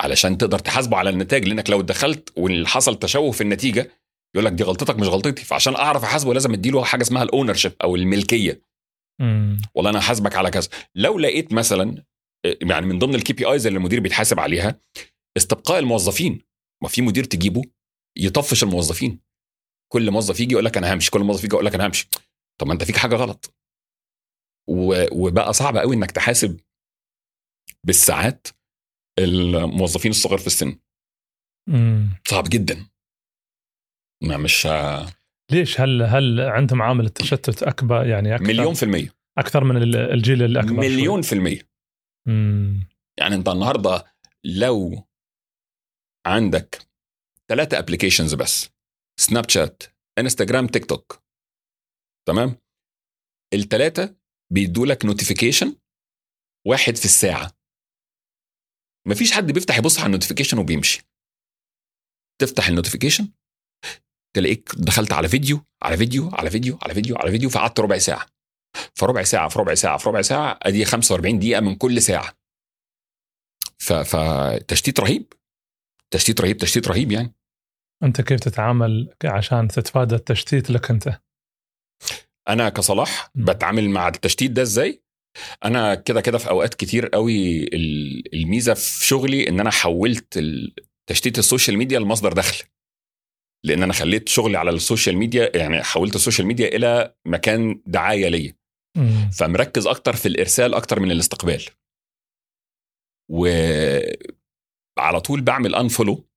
علشان تقدر تحاسبه على النتائج لأنك لو اتدخلت واللي حصل تشوه في النتيجة يقول لك دي غلطتك مش غلطتي. فعشان أعرف أحاسبه لازم أديله حاجة اسمها ال ownership أو الملكية. مم. والله أنا هحاسبك على كذا. لو لقيت مثلا يعني من ضمن ال KPIs اللي المدير بيتحاسب عليها استبقاء الموظفين. ما في مدير تجيبه يطفش الموظفين. كل موظف يجي يقول لك أنا همشي كل موظف يجي يقول لك أنا همشي. طب ما أنت فيك حاجة غلط. وبقى صعب قوي إنك تحاسب بالساعات الموظفين الصغار في السن. مم. صعب جدا. ما مش ليش؟ هل هل عندهم عامل التشتت أكبر يعني أكثر؟ مليون في المية. أكثر من ال- الجيل الاكبر شوي؟ مليون في المية. مم. يعني أنت النهارده لو عندك ثلاثة applications بس سناب شات انستغرام تيك توك تمام؟ الثلاثة بيدوا لك notification واحد في الساعة. مفيش حد بيفتح يبص على ال notification وبيمشي. تفتح ال notification تلاقيك دخلت على فيديو على فيديو على فيديو على فيديو على فيديو فقعدت ربع ساعة. فربع ساعة في ربع ساعة في ربع ساعة أدي 45 دقيقة من كل ساعة. ف- فتشتيت رهيب. تشتيت رهيب تشتيت رهيب يعني. أنت كيف تتعامل عشان تتفادى التشتيت لك أنت؟ أنا كصلاح. بتعامل مع التشتيت ده إزاي؟ أنا كده كده في أوقات كتير قوي ال- الميزة في شغلي إن أنا حولت تشتيت ال social media لمصدر دخل. لأن أنا خليت شغلي على ال social media يعني حولت ال social media إلى مكان دعاية ليا. فمركز أكتر في الإرسال أكتر من الاستقبال. وعلى طول بعمل انفولو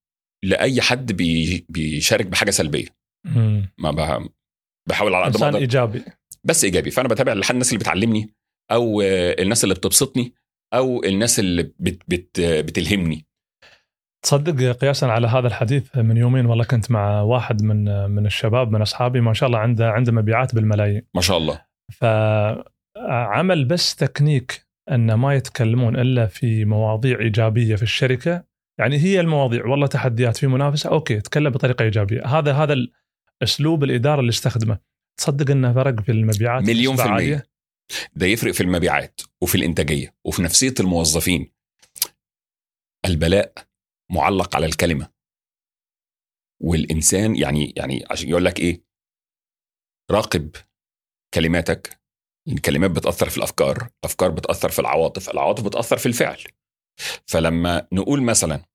لأي حد بي... بيشارك بحاجة سلبية. ما. بحاول على قد ما إيجابي. بس إيجابي. فأنا بتابع لحد الناس اللي بتعلمني. أو آه، الناس اللي بتبسطني أو الناس اللي بت... بت... بتلهمني. تصدق قياسا على هذا الحديث من يومين والله كنت مع واحد من من الشباب من أصحابي ما شاء الله عنده عنده مبيعات بالملايين. ما شاء الله. فعمل بس تكنيك إن ما يتكلمون إلا في مواضيع إيجابية في الشركة. يعني هي المواضيع والله تحديات في منافسة okay تكلم بطريقة إيجابية. هذا هذا اسلوب الإدارة اللي استخدمه. تصدق إنه فرق في المبيعات مليون في المية. ده يفرق في المبيعات وفي الإنتاجية وفي نفسية الموظفين. البلاء معلق على الكلمة. والإنسان يعني يعني عشان يقول لك إيه؟ راقب كلماتك. الكلمات بتأثر في الأفكار الأفكار بتأثر في العواطف العواطف بتأثر في الفعل. فلما نقول مثلا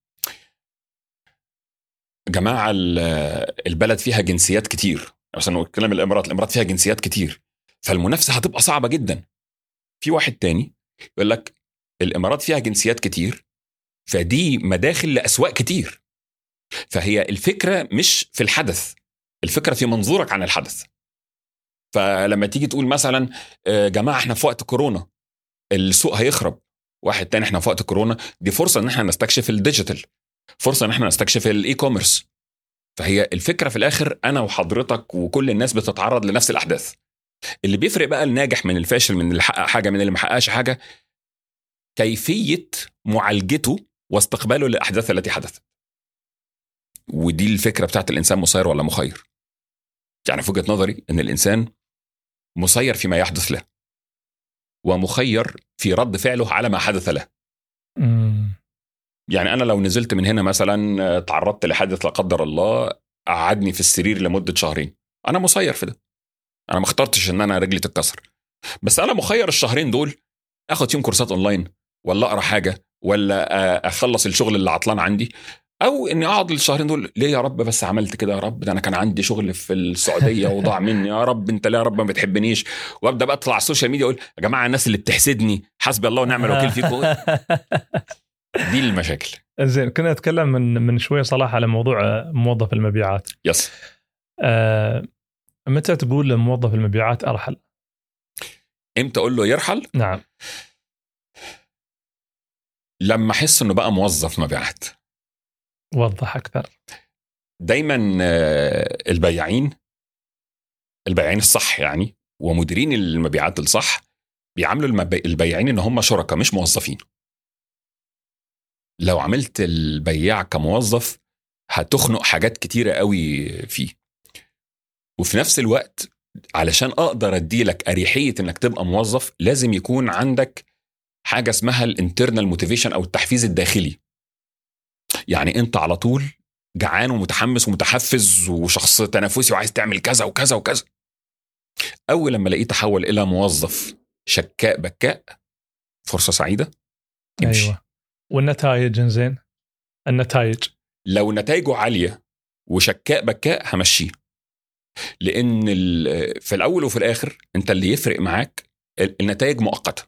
جماعة ال- البلد فيها جنسيات كتير مثلا نتكلم الإمارات الإمارات فيها جنسيات كتير. فالمنافسة هتبقى صعبة جدا. في واحد تاني يقول لك الإمارات فيها جنسيات كتير فدي مداخل لأسواق كتير. فهي الفكرة مش في الحدث الفكرة في منظورك عن الحدث. فلما تيجي تقول مثلا آه، جماعة إحنا في وقت كورونا السوق هيخرب. واحد تاني إحنا في وقت كورونا دي فرصة إن إحنا نستكشف ال digital فرصة إن إحنا نستكشف ال e-commerce فهي الفكرة في الآخر أنا وحضرتك وكل الناس بتتعرض لنفس الأحداث. اللي بيفرق بقى الناجح من الفاشل من اللي حقق حاجة من اللي ما حققش حاجة كيفية معالجته واستقباله للأحداث التي حدثت. ودي الفكرة بتاعت الإنسان مسير ولا مخير. يعني في وجهة نظري إن الإنسان مسير فيما يحدث له ومخير في رد فعله على ما حدث له. مم. يعني أنا لو نزلت من هنا مثلا آه، تعرضت لحادث لا قدر الله قعدني في السرير لمدة شهرين أنا مسير في ده. أنا ما اخترتش إن أنا رجلي تتكسر. بس أنا مخير الشهرين دول آخد فيهم كورسات أونلاين ولا أقرأ حاجة ولا آه، أخلص الشغل اللي عطلان عندي أو إني أقعد الشهرين دول. ليه يا رب بس عملت كده يا رب؟ ده أنا كان عندي شغل في السعودية وضاع مني. يا رب أنت ليه يا رب ما بتحبنيش؟ وأبدأ بقى أطلع على ال social media أقول يا جماعة الناس اللي بتحسدني حسبي الله ونعم الوكيل فيكم. دي المشاكل. زين كنا نتكلم من من شوية صلاح على موضوع موظف المبيعات. yes. آه، متى تقول لموظف المبيعات أرحل؟ إمتى أقول له يرحل؟ نعم. لما أحس إنه بقى موظف مبيعات. وضح أكثر. دايما آه، البياعين البياعين الصح يعني ومديرين المبيعات الصح بيعاملوا. البياعين إن هم شركاء مش موظفين. لو عملت البياع كموظف هتخنق حاجات كتيرة قوي فيه. وفي نفس الوقت علشان أقدر اديلك أريحية إنك تبقى موظف لازم يكون عندك حاجة اسمها ال internal motivation أو التحفيز الداخلي. يعني أنت على طول جعان ومتحمس ومتحفز وشخص تنافسي وعايز تعمل كذا وكذا وكذا. أول لما الاقيه تحول إلى موظف شكاء بكاء فرصة سعيدة امشي. أيوه. والنتائج زين النتائج. لو نتائجه عالية وشكاء بكاء همشيه. لأن في الأول وفي الآخر أنت اللي يفرق معاك ال- النتائج مؤقتة.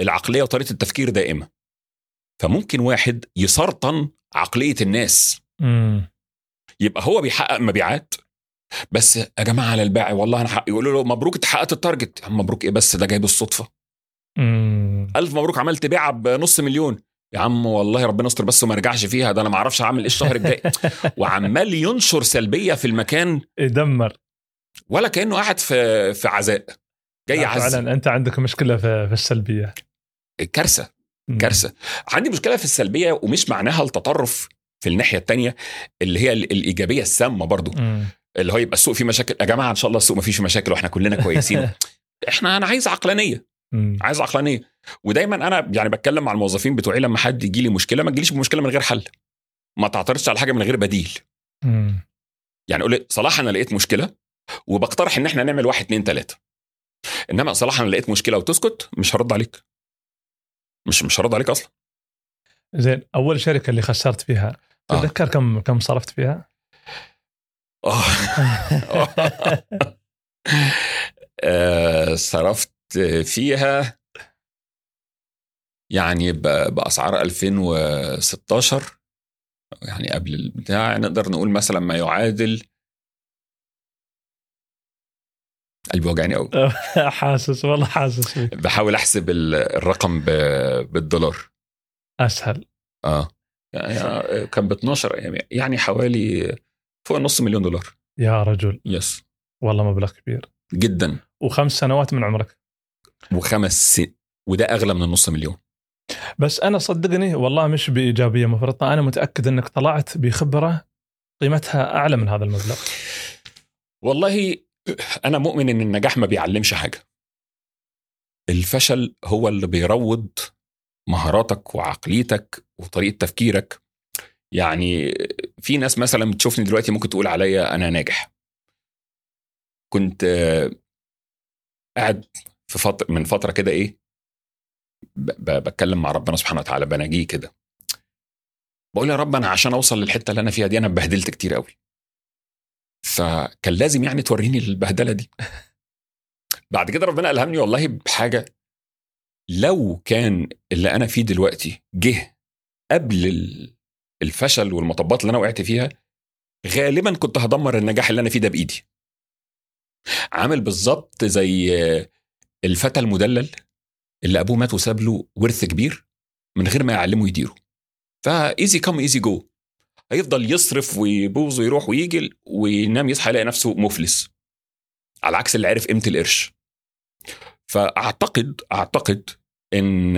العقلية وطريقة التفكير دائمة. فممكن واحد يسرطن عقلية الناس. مم. يبقى هو بيحقق مبيعات بس يا جماعة على الباعي والله أنا حق يقولوا له مبروك انت حققت التارجت مبروك إيه بس؟ ده جاي بالصدفه مم. ألف مبروك عملت بيعة بنص مليون. يا عم والله ربنا يستر بس وما يرجعش فيها ده أنا ما أعرفش هعمل إيه الشهر الجاي. وعمال ينشر سلبية في المكان. يدمر. ولا كأنه قاعد في في عزاء. جاي اعزي فعلا أنت عندك مشكلة في, في السلبية. كارثة. كارثة. عندي مشكلة في السلبية ومش معناها التطرف في الناحية التانية اللي هي ال- الإيجابية السامة برضو. مم. اللي هو يبقى السوق فيه مشاكل. يا جماعة إن شاء الله السوق ما فيش مشاكل وإحنا كلنا كويسين. إحنا أنا عايز عقلانية. مم. عايز عقلانية ودايما أنا يعني بتكلم مع الموظفين بتوعي لما حد يجي لي مشكلة ما تجيليش بمشكلة من غير حل ما تعترضش على حاجة من غير بديل مم. يعني قول لي صلاح أنا لقيت مشكلة وبقترح إن إحنا نعمل واحد اتنين تلاتة إنما صلاح أنا لقيت مشكلة وتسكت مش هرد عليك مش مش هرد عليك أصلا زين أول شركة اللي خسرت فيها آه. تتذكر كم كم صرفت فيها؟ آه، صرفت فيها يعني بأسعار 2016 يعني قبل البتاع نقدر نقول مثلا ما يعادل قلبي وجعني قوي حاسس والله حاسس بحاول أحسب ال- الرقم بالدولار. أسهل. آه. يعني كان ب 12 يعني- يعني حوالي فوق نص مليون دولار. يا رجل. يس. والله مبلغ كبير. جدا. وخمس سنوات من عمرك. وخمس سن وده أغلى من النص مليون. بس أنا صدقني والله مش بإيجابية مفرطة أنا متأكد إنك طلعت بخبرة قيمتها أعلى من هذا المبلغ. والله أنا مؤمن إن النجاح ما بيعلمش حاجة. الفشل هو اللي بيروض مهاراتك وعقليتك وطريقة تفكيرك. يعني في ناس مثلا بتشوفني دلوقتي ممكن تقول عليا أنا ناجح. كنت قاعد في فتره من فترة كده إيه بتكلم مع ربنا سبحانه وتعالى بناجيه كده. بقول يا رب أنا عشان أوصل للحتة اللي أنا فيها دي أنا اتبهدلت كتير قوي فكان لازم يعني توريني البهدلة دي. بعد كده ربنا ألهمني والله بحاجة. لو كان اللي أنا فيه دلوقتي جه قبل ال- الفشل والمطبات اللي أنا وقعت فيها غالبا كنت هدمر النجاح اللي أنا فيه ده بإيدي. عامل بالظبط زي الفتى المدلل اللي أبوه مات وساب له ورث كبير من غير ما يعلمه يديره. فايزي كم ايزي جو هيفضل يصرف ويبوظ ويروح ويجي وينام يصحى يلاقي نفسه مفلس. على عكس اللي عرف قيمة القرش. فأعتقد أعتقد إن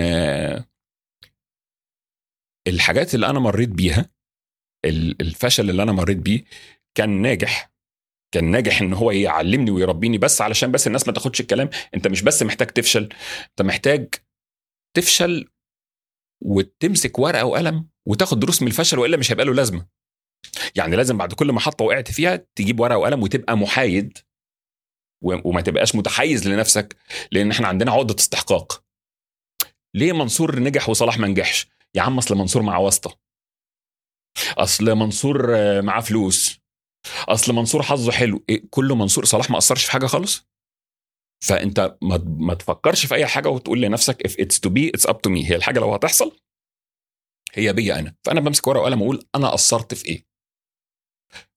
الحاجات اللي أنا مريت بيها ال- الفشل اللي أنا مريت بيه كان ناجح كان ناجح إن هو يعلمني ويربيني بس علشان بس الناس ما تاخدش الكلام. أنت مش بس محتاج تفشل أنت محتاج تفشل وتمسك ورقة وقلم وتاخد دروس من الفشل وإلا مش هيبقى له لازمة. يعني لازم بعد كل محطة وقعت فيها تجيب ورقة وقلم وتبقى محايد وما تبقاش متحيز لنفسك لأن إحنا عندنا عقدة استحقاق. ليه منصور نجح وصلاح ما نجحش؟ يا عم أصل منصور مع واسطة. أصل منصور معاه فلوس. اصل منصور حظه حلو. إيه كله منصور صلاح ما أثرش في حاجة خالص؟ فأنت ما, ما تفكرش في أي حاجة وتقول لنفسك if it's to be it's up to me. هي الحاجة لو هتحصل هي بيا أنا. فأنا بمسك ورقة وقلم وأقول أنا قصرت في إيه؟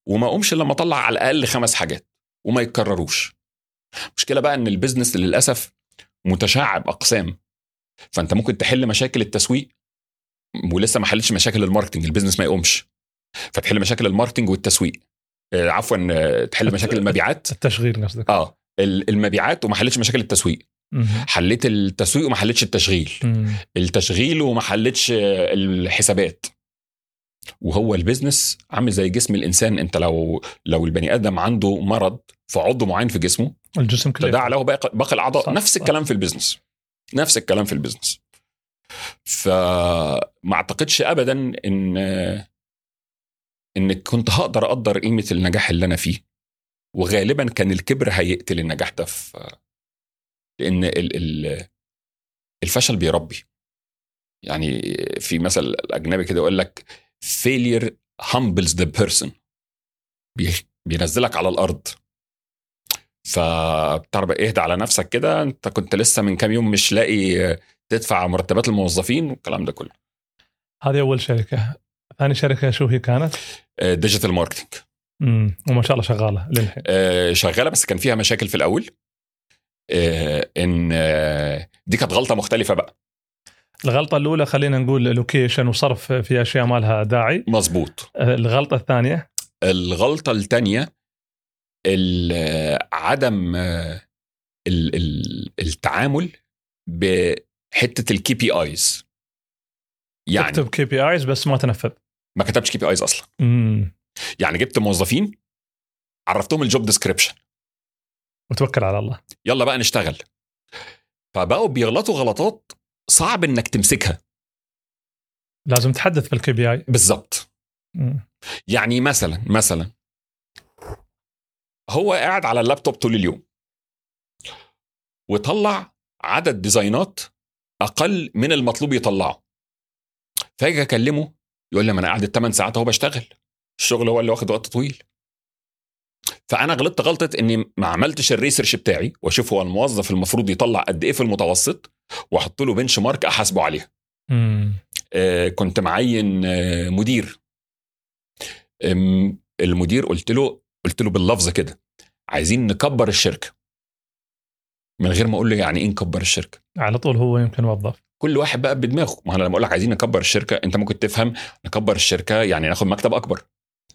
وما أقومش إلا لما أطلع على الأقل خمس حاجات وما يتكرروش. المشكلة بقى إن ال business للأسف متشعب أقسام. فأنت ممكن تحل مشاكل التسويق ولسه ما حلتش مشاكل ال marketing ال business ما يقومش. فتحل مشاكل ال marketing والتسويق. عفوا آه، تحل مشاكل المبيعات. التشغيل قصدك. آه ال- المبيعات وما حلتش مشاكل التسويق. حليت التسويق وما حلتش التشغيل. التشغيل وما حلتش آه، الحسابات. وهو ال business عامل زي جسم الإنسان. أنت لو لو البني آدم عنده مرض في عضو معين في جسمه الجسم كله تداعى له باقي باقي الأعضاء. صح، نفس صح. الكلام في ال business. نفس الكلام في ال business. فما أعتقدش ابدا إن إن كنت هقدر أقدر قيمة النجاح اللي أنا فيه. وغالبا كان الكبر هيقتل النجاح ده في لأن ال ال الفشل بيربي. يعني في مثل أجنبي كده يقول لك failure humbles the person. بي- بينزلك على الأرض. فبتعرف اهدى على نفسك كده. أنت كنت لسه من كام يوم مش لاقي تدفع مرتبات الموظفين والكلام ده كله. هذه أول شركة. ثاني شركة شو هي كانت؟ digital marketing مم. وما شاء الله شغالة للحين. شغالة بس كان فيها مشاكل في الأول. آه، إن آه، دي كانت غلطة مختلفة بقى. الغلطة الأولى خلينا نقول location وصرف في أشياء ما لها داعي. مظبوط. الغلطة الثانية؟ الغلطة الثانية عدم آه، ال- ال- التعامل بحتة ال KPIs يعني تكتب KPIs بس ما تنفذ. ما كتبش KPIs أصلا. امم يعني جبت موظفين عرفتهم ال job description وتوكل على الله. يلا بقى نشتغل. فبقوا بيغلطوا غلطات صعب إنك تمسكها. لازم تحدث في ال KPI بالظبط يعني مثلا مثلا. هو قاعد على اللابتوب طول اليوم. وطلع عدد design ات أقل من المطلوب يطلعه. فاجي اكلمه يقول لي ما أنا قاعد 8 ساعات أهو بشتغل. الشغل هو اللي واخد وقت طويل. فأنا غلطت غلطة إني ما عملتش الريسيرش بتاعي وأشوف هو الموظف المفروض يطلع قد إيه في المتوسط وأحط له بنش مارك أحاسبه عليها. آه، كنت معين آه، مدير. المدير قلت له قلت له باللفظ كده عايزين نكبر الشركة. من غير ما أقول له يعني إيه نكبر الشركة؟ على طول هو يمكن موظف كل واحد بقى بدماغه. ما أنا لما أقول لك عايزين نكبر الشركة أنت ممكن تفهم نكبر الشركة يعني ناخد مكتب أكبر.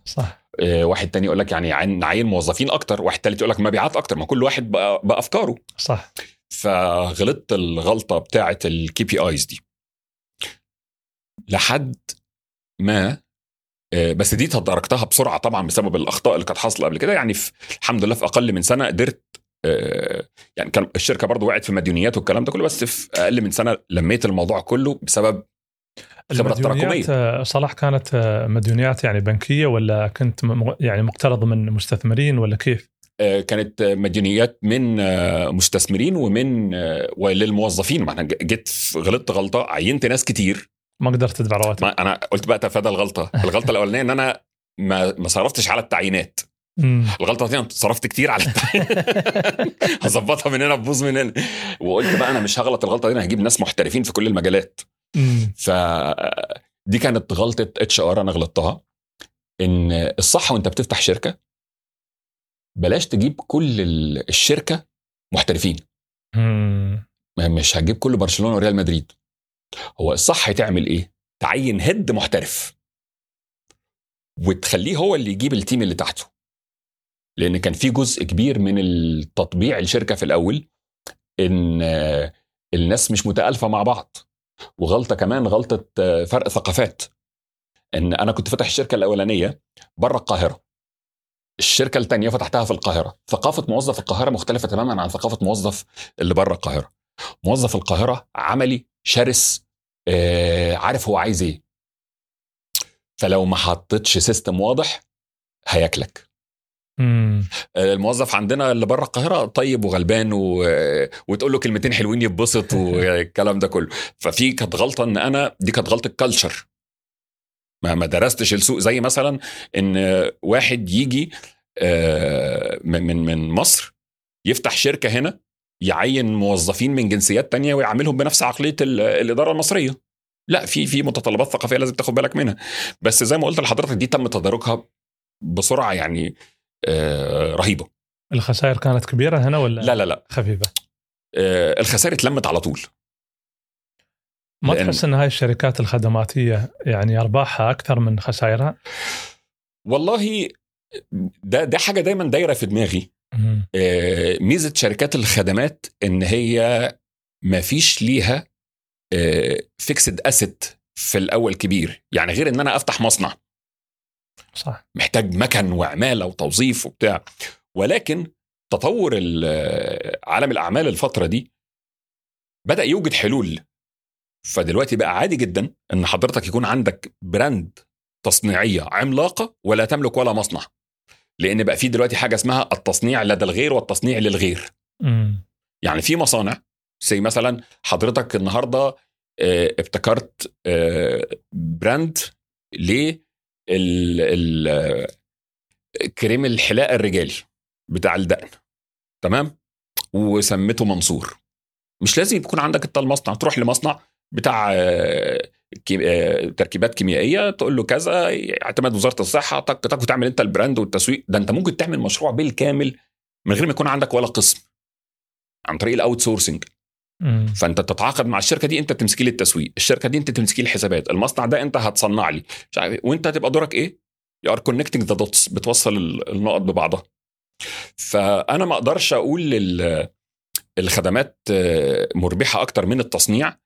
صح. آه، واحد تاني يقول لك يعني عين- نعين موظفين أكتر. واحد تالت يقول لك مبيعات أكتر. ما كل واحد بقى بافكاره صح. فغلطت الغلطة بتاعه ال KPIs دي. لحد ما آه، بس دي تداركتها بسرعة طبعا بسبب الأخطاء اللي كانت حاصلة قبل كده. يعني في الحمد لله في أقل من سنة قدرت يعني كان الشركة برضو وقعت في مديونيات والكلام ده كله بس في أقل من سنة لميت الموضوع كله بسبب خبرة المديونيات آه، صلاح كانت آه، مديونيات يعني بنكية ولا كنت يعني مقترض من مستثمرين ولا كيف؟ آه، كانت آه، مديونيات من آه، مستثمرين ومن آه، وللموظفين. ما أنا جيت غلطت غلطة عينت ناس كتير. ما قدرت تدفع رواتب. أنا قلت بقى تفادى الغلطة. الغلطة الأولانية إن أنا ما ما صرفتش على التعيينات. الغلطه الثانية صرفت كتير على هظبطها من هنا تبوظ من هنا. وقلت بقى أنا مش هغلط الغلطة دي أنا هجيب ناس محترفين في كل المجالات. ف دي كانت غلطة HR أنا غلطتها. إن الصح وأنت بتفتح شركة بلاش تجيب كل ال- الشركة محترفين. مش هتجيب كل برشلونة وريال مدريد. هو الصح تعمل إيه؟ تعين head محترف. وتخليه هو اللي يجيب التيم اللي تحته. لأن كان في جزء كبير من التطبيع الشركة في الأول إن آه، الناس مش متألفة مع بعض وغلطة كمان غلطة آه، فرق ثقافات. إن أنا كنت فاتح الشركة الأولانية بره القاهرة. الشركة الثانية فتحتها في القاهرة. ثقافة موظف القاهرة مختلفة تماما عن ثقافة موظف اللي بره القاهرة. موظف القاهرة عملي شرس آه، عارف هو عايز إيه. فلو ما حطيتش system واضح هياكلك. الموظف عندنا اللي بره القاهرة طيب وغلبان و... وتقول له كلمتين حلوين يتبسط والكلام ده كله. ففي كانت غلطة إن أنا دي كانت غلطة culture ما ما درستش السوق. زي مثلا إن واحد يجي آه، من من مصر يفتح شركة هنا يعين موظفين من جنسيات تانية ويعاملهم بنفس عقلية ال- الإدارة المصرية. لا في في متطلبات ثقافية لازم تاخد بالك منها. بس زي ما قلت لحضرتك دي تم تداركها بسرعة يعني آه، رهيبة الخسائر كانت كبيرة هنا ولا لا لا لا خفيفة؟ آه، الخسائر اتلمت على طول ما لأن- تحس إن هاي الشركات الخدماتية يعني أرباحها أكثر من خسائرها؟ والله ده ده حاجة دايما دايرة في دماغي. آه، ميزة شركات الخدمات إن هي ما فيش ليها fixed asset في الأول كبير يعني غير إن أنا أفتح مصنع صح. محتاج مكن وعماله وتوظيف وبتاع. ولكن تطور ال- عالم الأعمال الفترة دي بدأ يوجد حلول. فدلوقتي بقى عادي جدا إن حضرتك يكون عندك brand تصنيعية عملاقة ولا تملك ولا مصنع. لأن بقى في دلوقتي حاجة اسمها التصنيع لدى الغير والتصنيع للغير. مم. يعني في مصانع زي مثلا حضرتك النهارده آه، ابتكرت آه، براند ل ال- كريم الحلاقه الرجالي بتاع الدقن تمام؟ وسميته منصور. مش لازم يكون عندك انت المصنع تروح لمصنع بتاع كي- تركيبات كيميائية تقول له كذا اعتماد وزارة الصحة طق طق وتعمل انت ال brand والتسويق. ده انت ممكن تعمل مشروع بالكامل من غير ما يكون عندك ولا قسم. عن طريق ال outsourcing مم. فأنت تتعاقد مع الشركة دي أنت تمسكي لي التسويق الشركة دي أنت تمسكي لي الحسابات المصنع ده أنت هتصنع لي مش عارف إيه. وأنت هتبقى دورك إيه you are connecting the dots بتوصل ال- النقط ببعضها فأنا ما أقدرش أقول الخدمات آه، مربحة أكتر من التصنيع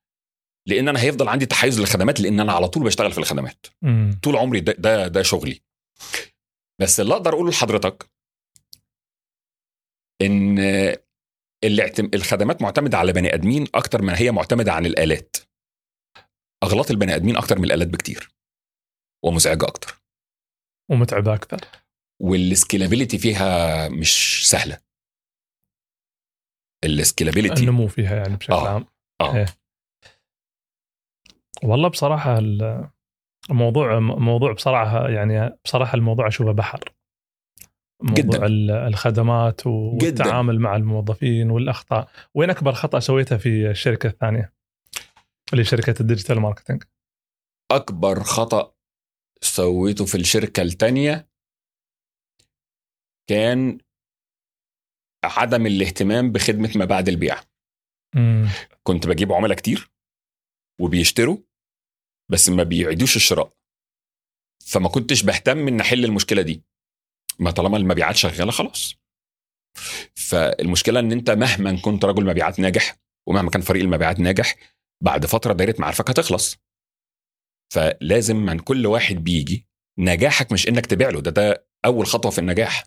لأن أنا هيفضل عندي تحيز للخدمات لأن أنا على طول بشتغل في الخدمات مم. طول عمري ده ده, ده شغلي بس اللي أقدر أقوله لحضرتك إن. الخدمات معتمدة على بني آدمين أكتر ما هي معتمدة عن الآلات. أغلاط البني آدمين أكتر من الآلات بكتير. ومزعجة أكتر. ومتعبة أكثر وال scalability فيها مش سهلة. ال scalability النمو فيها يعني بشكل آه. عام. آه. إيه. والله بصراحة ال- الموضوع موضوع بصراحة يعني بصراحة الموضوع اشوفه بحر. موضوع جداً. ال- الخدمات والتعامل مع الموظفين والأخطاء. وين أكبر خطأ سويته في الشركة الثانية؟ اللي شركة ال digital marketing. أكبر خطأ سويته في الشركة التانية كان عدم الاهتمام بخدمة ما بعد البيع. مم. كنت بجيب عملاء كتير وبيشتروا بس ما بيعيدوش الشراء. فما كنتش بهتم إن أحل المشكلة دي. ما طالما المبيعات شغالة خلاص. فالمشكلة إن أنت مهما كنت رجل مبيعات ناجح ومهما كان فريق المبيعات ناجح بعد فترة دايرة معارفك هتخلص. فلازم من كل واحد بيجي نجاحك مش إنك تبيع له ده ده أول خطوة في النجاح.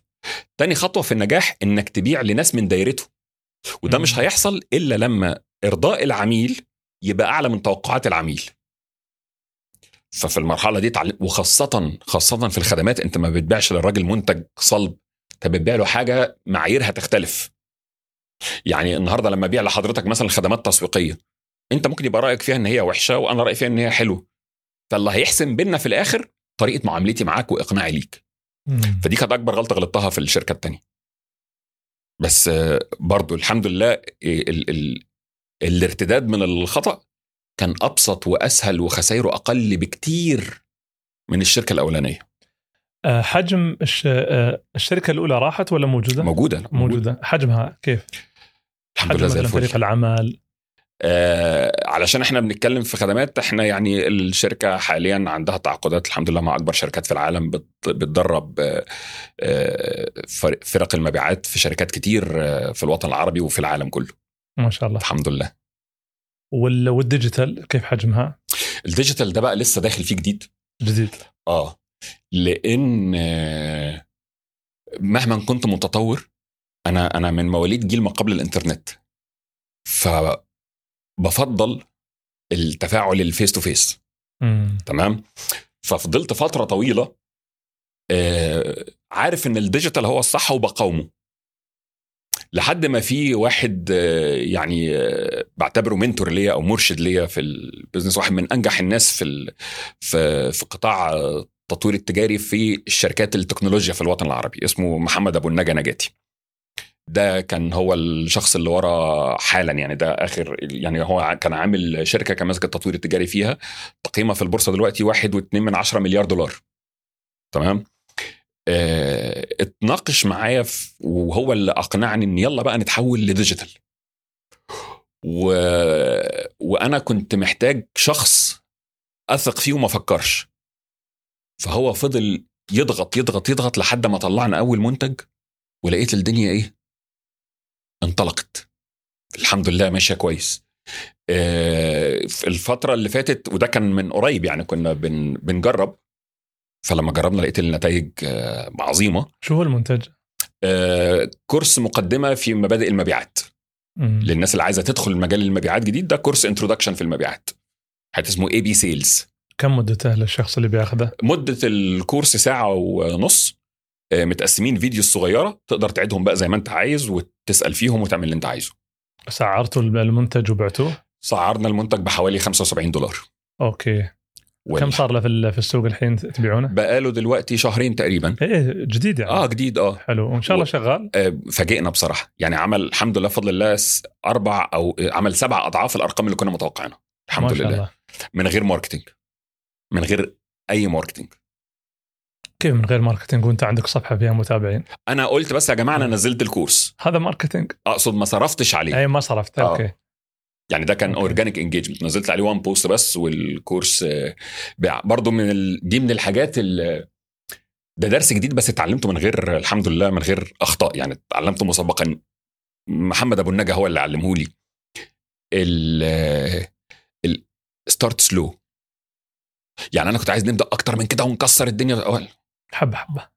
تاني خطوة في النجاح إنك تبيع لناس من دايرته. وده. مش هيحصل إلا لما إرضاء العميل يبقى أعلى من توقعات العميل. ففي المرحلة دي تعلم وخاصه خاصة في الخدمات انت ما بتبيعش للراجل منتج صلب. انت بتبيع له حاجة معاييرها تختلف. يعني النهارده لما ابيع لحضرتك مثلا خدمات تسويقية انت ممكن يبقى رأيك فيها ان هي وحشة وأنا رأيي فيها ان هي حلوة. فاللي هيحسم بينا في الآخر طريقة معاملتي معاك وإقناعي ليك. فدي كانت أكبر غلطة غلطتها في الشركة التانية. بس برضو الحمد لله ال ال الارتداد من الخطأ كان أبسط وأسهل وخسائره أقل بكتير من الشركة الأولانية. آه، حجم الش... آه، الشركة الأولى راحت ولا موجودة؟ موجودة موجودة. حجمها كيف؟ الحمد لله فريق العمل؟ آه علشان إحنا بنتكلم في خدمات إحنا يعني الشركة حاليا عندها تعاقدات الحمد لله مع أكبر شركات في العالم بت- بتدرب آه، آه، فر- فرق المبيعات في شركات كتير في الوطن العربي وفي العالم كله. ما شاء الله. الحمد لله. وال digital كيف حجمها؟ ال digital ده بقى لسه داخل فيه جديد. جديد. آه. لأن مهما كنت متطور أنا أنا من مواليد جيل ما قبل الإنترنت. فبفضل التفاعل ال face to face. تمام؟ ففضلت فترة طويلة آه، عارف إن ال digital هو الصح وبقاومه. لحد ما في واحد آه، يعني آه، بعتبره mentor ليا أو مرشد ليا في ال business واحد من أنجح الناس في في في قطاع آه، التطوير التجاري في الشركات التكنولوجيا في الوطن العربي اسمه محمد أبو النجا نجاتي. ده كان هو الشخص اللي ورا حالا يعني ده آخر يعني هو كان عامل شركة كان ماسك التطوير التجاري فيها تقييمها في البورصة دلوقتي واحد واتنين من عشرة مليار دولار. تمام؟ آه اتناقش معايا وهو اللي أقنعني إن يلا بقى نتحول لديجيتال. و... وأنا كنت محتاج شخص أثق فيه وما افكرش فهو فضل يضغط يضغط يضغط لحد ما طلعنا أول منتج ولقيت الدنيا إيه؟ انطلقت. الحمد لله ماشية كويس. آه، في الفترة اللي فاتت وده كان من قريب يعني كنا بن بنجرب. فلما جربنا لقيت النتائج آه، عظيمة شو هو المنتج؟ آه، course مقدمة في مبادئ المبيعات مم. للناس اللي عايزة تدخل مجال المبيعات جديد ده course introduction في المبيعات حتى اسمه ABC Sales كم مدته للشخص اللي بياخذه؟ مدة ال course ساعة ونص آه، متقسمين videos صغيرة تقدر تعيدهم بقى زي ما انت عايز وتسأل فيهم وتعمل اللي انت عايزه سعرتوا المنتج وبعتوه؟ سعرنا المنتج بحوالي 75 دولار okay كم صار له في في السوق الحين تبيعونه؟ بقاله دلوقتي شهرين تقريبا. إيه جديد يعني. آه جديد آه. حلو. وإن شاء الله شغال؟ آه، فاجئنا بصراحة. يعني عمل الحمد لله بفضل الله أربع أو آه، عمل سبع أضعاف الأرقام اللي كنا متوقعينها. الحمد ما شاء لله. الله. من غير marketing. من غير أي marketing. كيف من غير marketing وأنت عندك صفحة فيها متابعين؟ أنا قلت بس يا جماعة أنا نزلت الكورس. هذا marketing؟ أقصد ما صرفتش عليه. أي ما صرفت. آه. okay يعني ده كان. organic engagement نزلت عليه one post بس والكورس آه، بيع برضو من ال... دي من الحاجات ال... ده درس جديد بس اتعلمته من غير الحمد لله من غير أخطاء. يعني اتعلمته مسبقا محمد أبو النجا هو اللي علمه لي. ال start slow يعني أنا كنت عايز نبدأ أكتر من كده ونكسر الدنيا. الأول حبة حبة.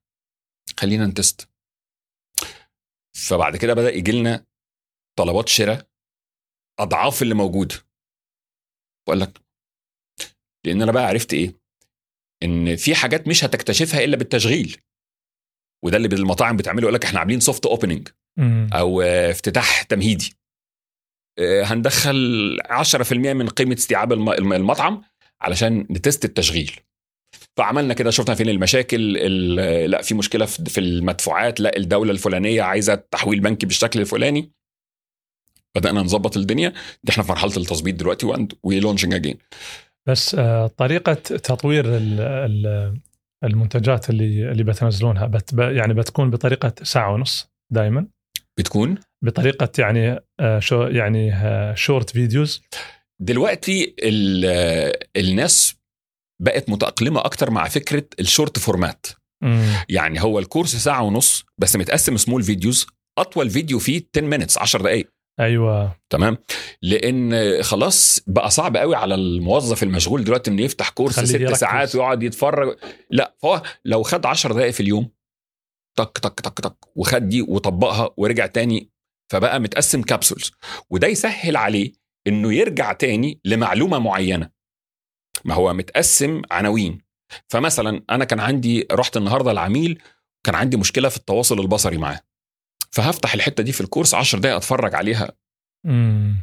خلينا نتست. فبعد كده بدأ يجي لنا طلبات شراء. أضعاف اللي موجود. بقول لك لأن أنا بقى عرفت إيه؟ إن في حاجات مش هتكتشفها إلا بالتشغيل. وده اللي المطاعم بتعمله يقول لك إحنا عاملين soft opening. أو افتتاح تمهيدي. آه، هندخل 10% من قيمة استيعاب الم- الم- المطعم علشان نتست التشغيل. فعملنا كده شفنا فين المشاكل ال- لا في مشكلة في في المدفوعات لا الدولة الفلانية عايزة تحويل بنكي بالشكل الفلاني. بدأنا نظبط الدنيا. دي إحنا في مرحلة التظبيط دلوقتي we're launching again بس آه، طريقة تطوير ال- ال- المنتجات اللي اللي بتنزلونها بت يعني بتكون بطريقة ساعة ونص دائما بتكون؟ بطريقة يعني آه، شو يعني short videos دلوقتي ال- الناس بقت متأقلمة أكتر مع فكرة ال short format يعني هو الكورس ساعة ونص بس متقسم small videos أطول فيديو فيه 10 minutes 10 دقايق. أيوه. تمام؟ لأن خلاص بقى صعب قوي على الموظف المشغول دلوقتي إنه يفتح كورس ست. ساعات ويقعد يتفرج. لا فهو لو خد 10 دقائق في اليوم تك تك تك تك وخد دي وطبقها ورجع تاني فبقى متقسم capsules وده يسهل عليه إنه يرجع تاني لمعلومة معينة. ما هو متقسم عناوين. فمثلا أنا كان عندي رحت النهارده العميل كان عندي مشكلة في التواصل البصري معاه. فهفتح الحتة دي في الكورس 10 دقائق أتفرج عليها. امم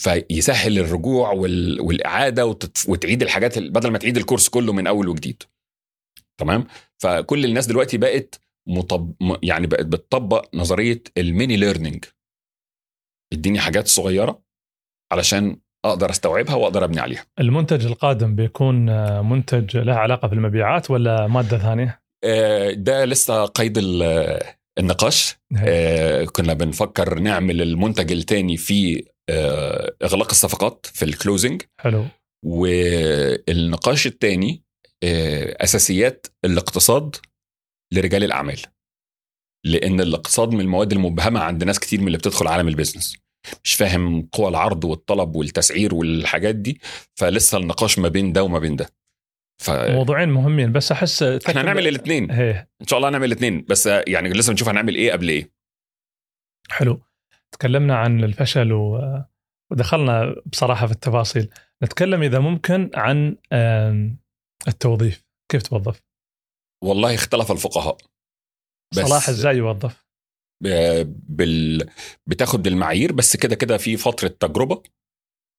فيسهل الرجوع وال... والإعادة وتت... وتعيد الحاجات ال- بدل ما تعيد الكورس كله من أول وجديد. تمام؟ فكل الناس دلوقتي بقت مطب... يعني بقت بتطبق نظرية ال mini learning. اديني حاجات صغيرة علشان أقدر أستوعبها وأقدر أبني عليها. المنتج القادم بيكون منتج له علاقة بالمبيعات ولا مادة ثانية؟ آه، ده لسه قيد النقاش آه، كنا بنفكر نعمل المنتج التاني في آه، إغلاق الصفقات في ال closing حلو. والنقاش الثاني أساسيات الاقتصاد لرجال الأعمال. لأن الاقتصاد من المواد المبهمة عند ناس كتير من اللي بتدخل عالم البيزنس مش فاهم قوى العرض والطلب والتسعير والحاجات دي فلسه النقاش ما بين ده وما بين ده. فاحنا موضوعين مهمين بس أحس هنعمل الاثنين إيه. إن شاء الله هنعمل الاثنين بس يعني لسه نشوف هنعمل إيه قبل إيه. حلو. تكلمنا عن الفشل و... ودخلنا بصراحة في التفاصيل. نتكلم إذا ممكن عن التوظيف. كيف توظف؟ والله اختلف الفقهاء. بس- صلاح إزاي يوظف؟ ب- بال... بتاخد بالمعايير بس كده كده في فترة تجربة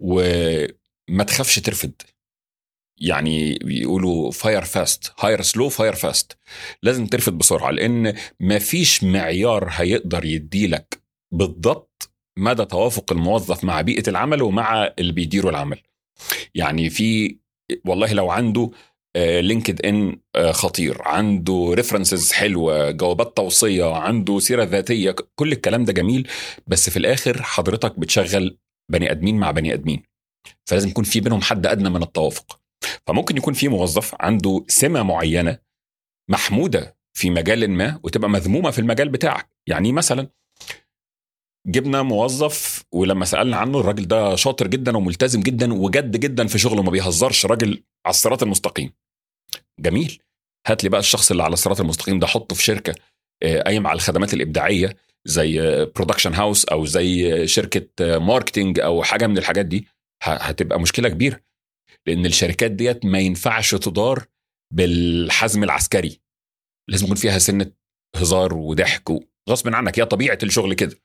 وما تخافش ترفد يعني بيقولوا fire fast hire slow fire fast لازم ترفد بسرعة لأن ما فيش معيار هيقدر يديلك بالضبط مدى توافق الموظف مع بيئة العمل ومع اللي بيديروا العمل. يعني في والله لو عنده LinkedIn خطير عنده references حلوة جوابات توصية عنده سيرة ذاتية كل الكلام ده جميل بس في الآخر حضرتك بتشغل بني آدمين مع بني آدمين. فلازم يكون في بينهم حد أدنى من التوافق. فممكن يكون في موظف عنده سمة معينة محمودة في مجال ما وتبقى مذمومة في المجال بتاعك. يعني مثلا جبنا موظف ولما سألنا عنه الراجل ده شاطر جدا وملتزم جدا وجد جدا في شغله ما بيهزرش راجل على الصراط المستقيم. جميل. هات لي بقى الشخص اللي على الصراط المستقيم ده حطه في شركة آه، قايم على الخدمات الإبداعية زي production house أو زي آه، شركة آه، marketing أو حاجة من الحاجات دي. هتبقى مشكلة كبيرة. لأن الشركات ديت ما ينفعش تدار بالحزم العسكري. لازم يكون فيها سنة هزار وضحك غصب عنك هي طبيعة الشغل كده.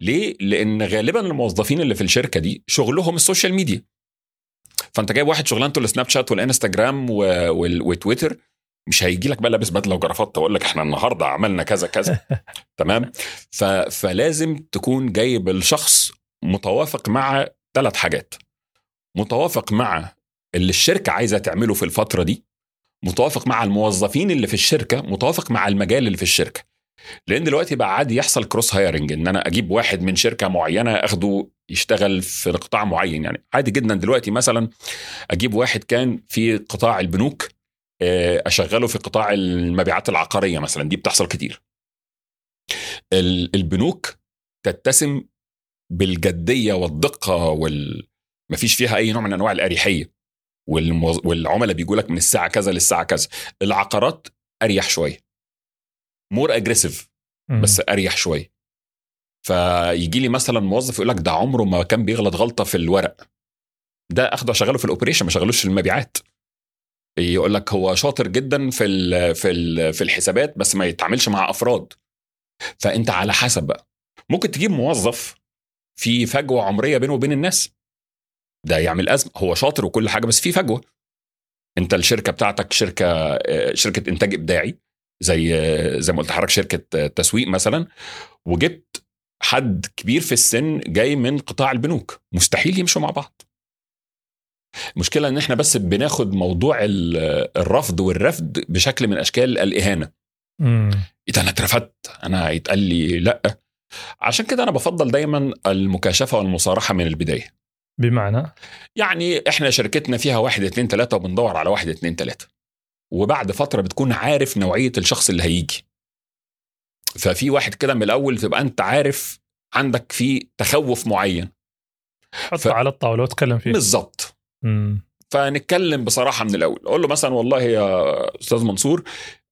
ليه؟ لأن غالبا الموظفين اللي في الشركة دي شغلهم ال social media. فأنت جايب واحد شغلانته السناب شات والإنستجرام. وتويتر مش هيجي لك بقى لابس بدلة وجرافطه ويقول لك إحنا النهارده عملنا كذا كذا. تمام؟ ف... فلازم تكون جايب الشخص متوافق مع ثلاث حاجات. متوافق مع اللي الشركة عايزة تعمله في الفترة دي متوافق مع الموظفين اللي في الشركة متوافق مع المجال اللي في الشركة. لأن دلوقتي بقى عادي يحصل كروس هايرنج إن أنا أجيب واحد من شركة معينة أخده يشتغل في قطاع معين. يعني عادي جدا دلوقتي مثلا أجيب واحد كان في قطاع البنوك آه، أشغله في قطاع المبيعات العقارية مثلا دي بتحصل كتير. ال- البنوك تتسم بالجدية والدقة وال مفيش فيها أي نوع من أنواع الأريحية. والموز... والعملاء بيجوا لك من الساعة كذا للساعة كذا. العقارات أريح شوية more aggressive. بس أريح شوية فيجي لي مثلا موظف يقول لك ده عمره ما كان بيغلط غلطة في الورق. ده أخده أشغله في ال operation ما شغلوش في المبيعات. يقول لك هو شاطر جدا في ال في ال في الحسابات بس ما يتعاملش مع أفراد. فأنت على حسب بقى. ممكن تجيب موظف في فجوة عمرية بينه وبين الناس. ده يعمل أزمة. هو شاطر وكل حاجة بس في فجوة. أنت الشركة بتاعتك شركة آه، شركة إنتاج إبداعي زي آه، زي ما قلت لحضرتك شركة آه، تسويق مثلا. وجبت حد كبير في السن جاي من قطاع البنوك. مستحيل يمشوا مع بعض. المشكلة إن إحنا بس بناخد موضوع ال- الرفض والرفض بشكل من أشكال الإهانة. مم. اذا أنا اترفدت. أنا يتقال لي لأ. عشان كده أنا بفضل دايما المكاشفة والمصارحة من البداية. بمعنى؟ يعني إحنا شركتنا فيها واحد اتنين تلاتة وبندور على واحد اتنين تلاتة. وبعد فترة بتكون عارف نوعية الشخص اللي هيجي. ففي واحد كده من الأول تبقى أنت عارف عندك فيه تخوف معين. حطه ف- على الطاولة وتكلم فيه بالظبط. فنتكلم بصراحة من الأول. أقول له مثلا والله يا أستاذ منصور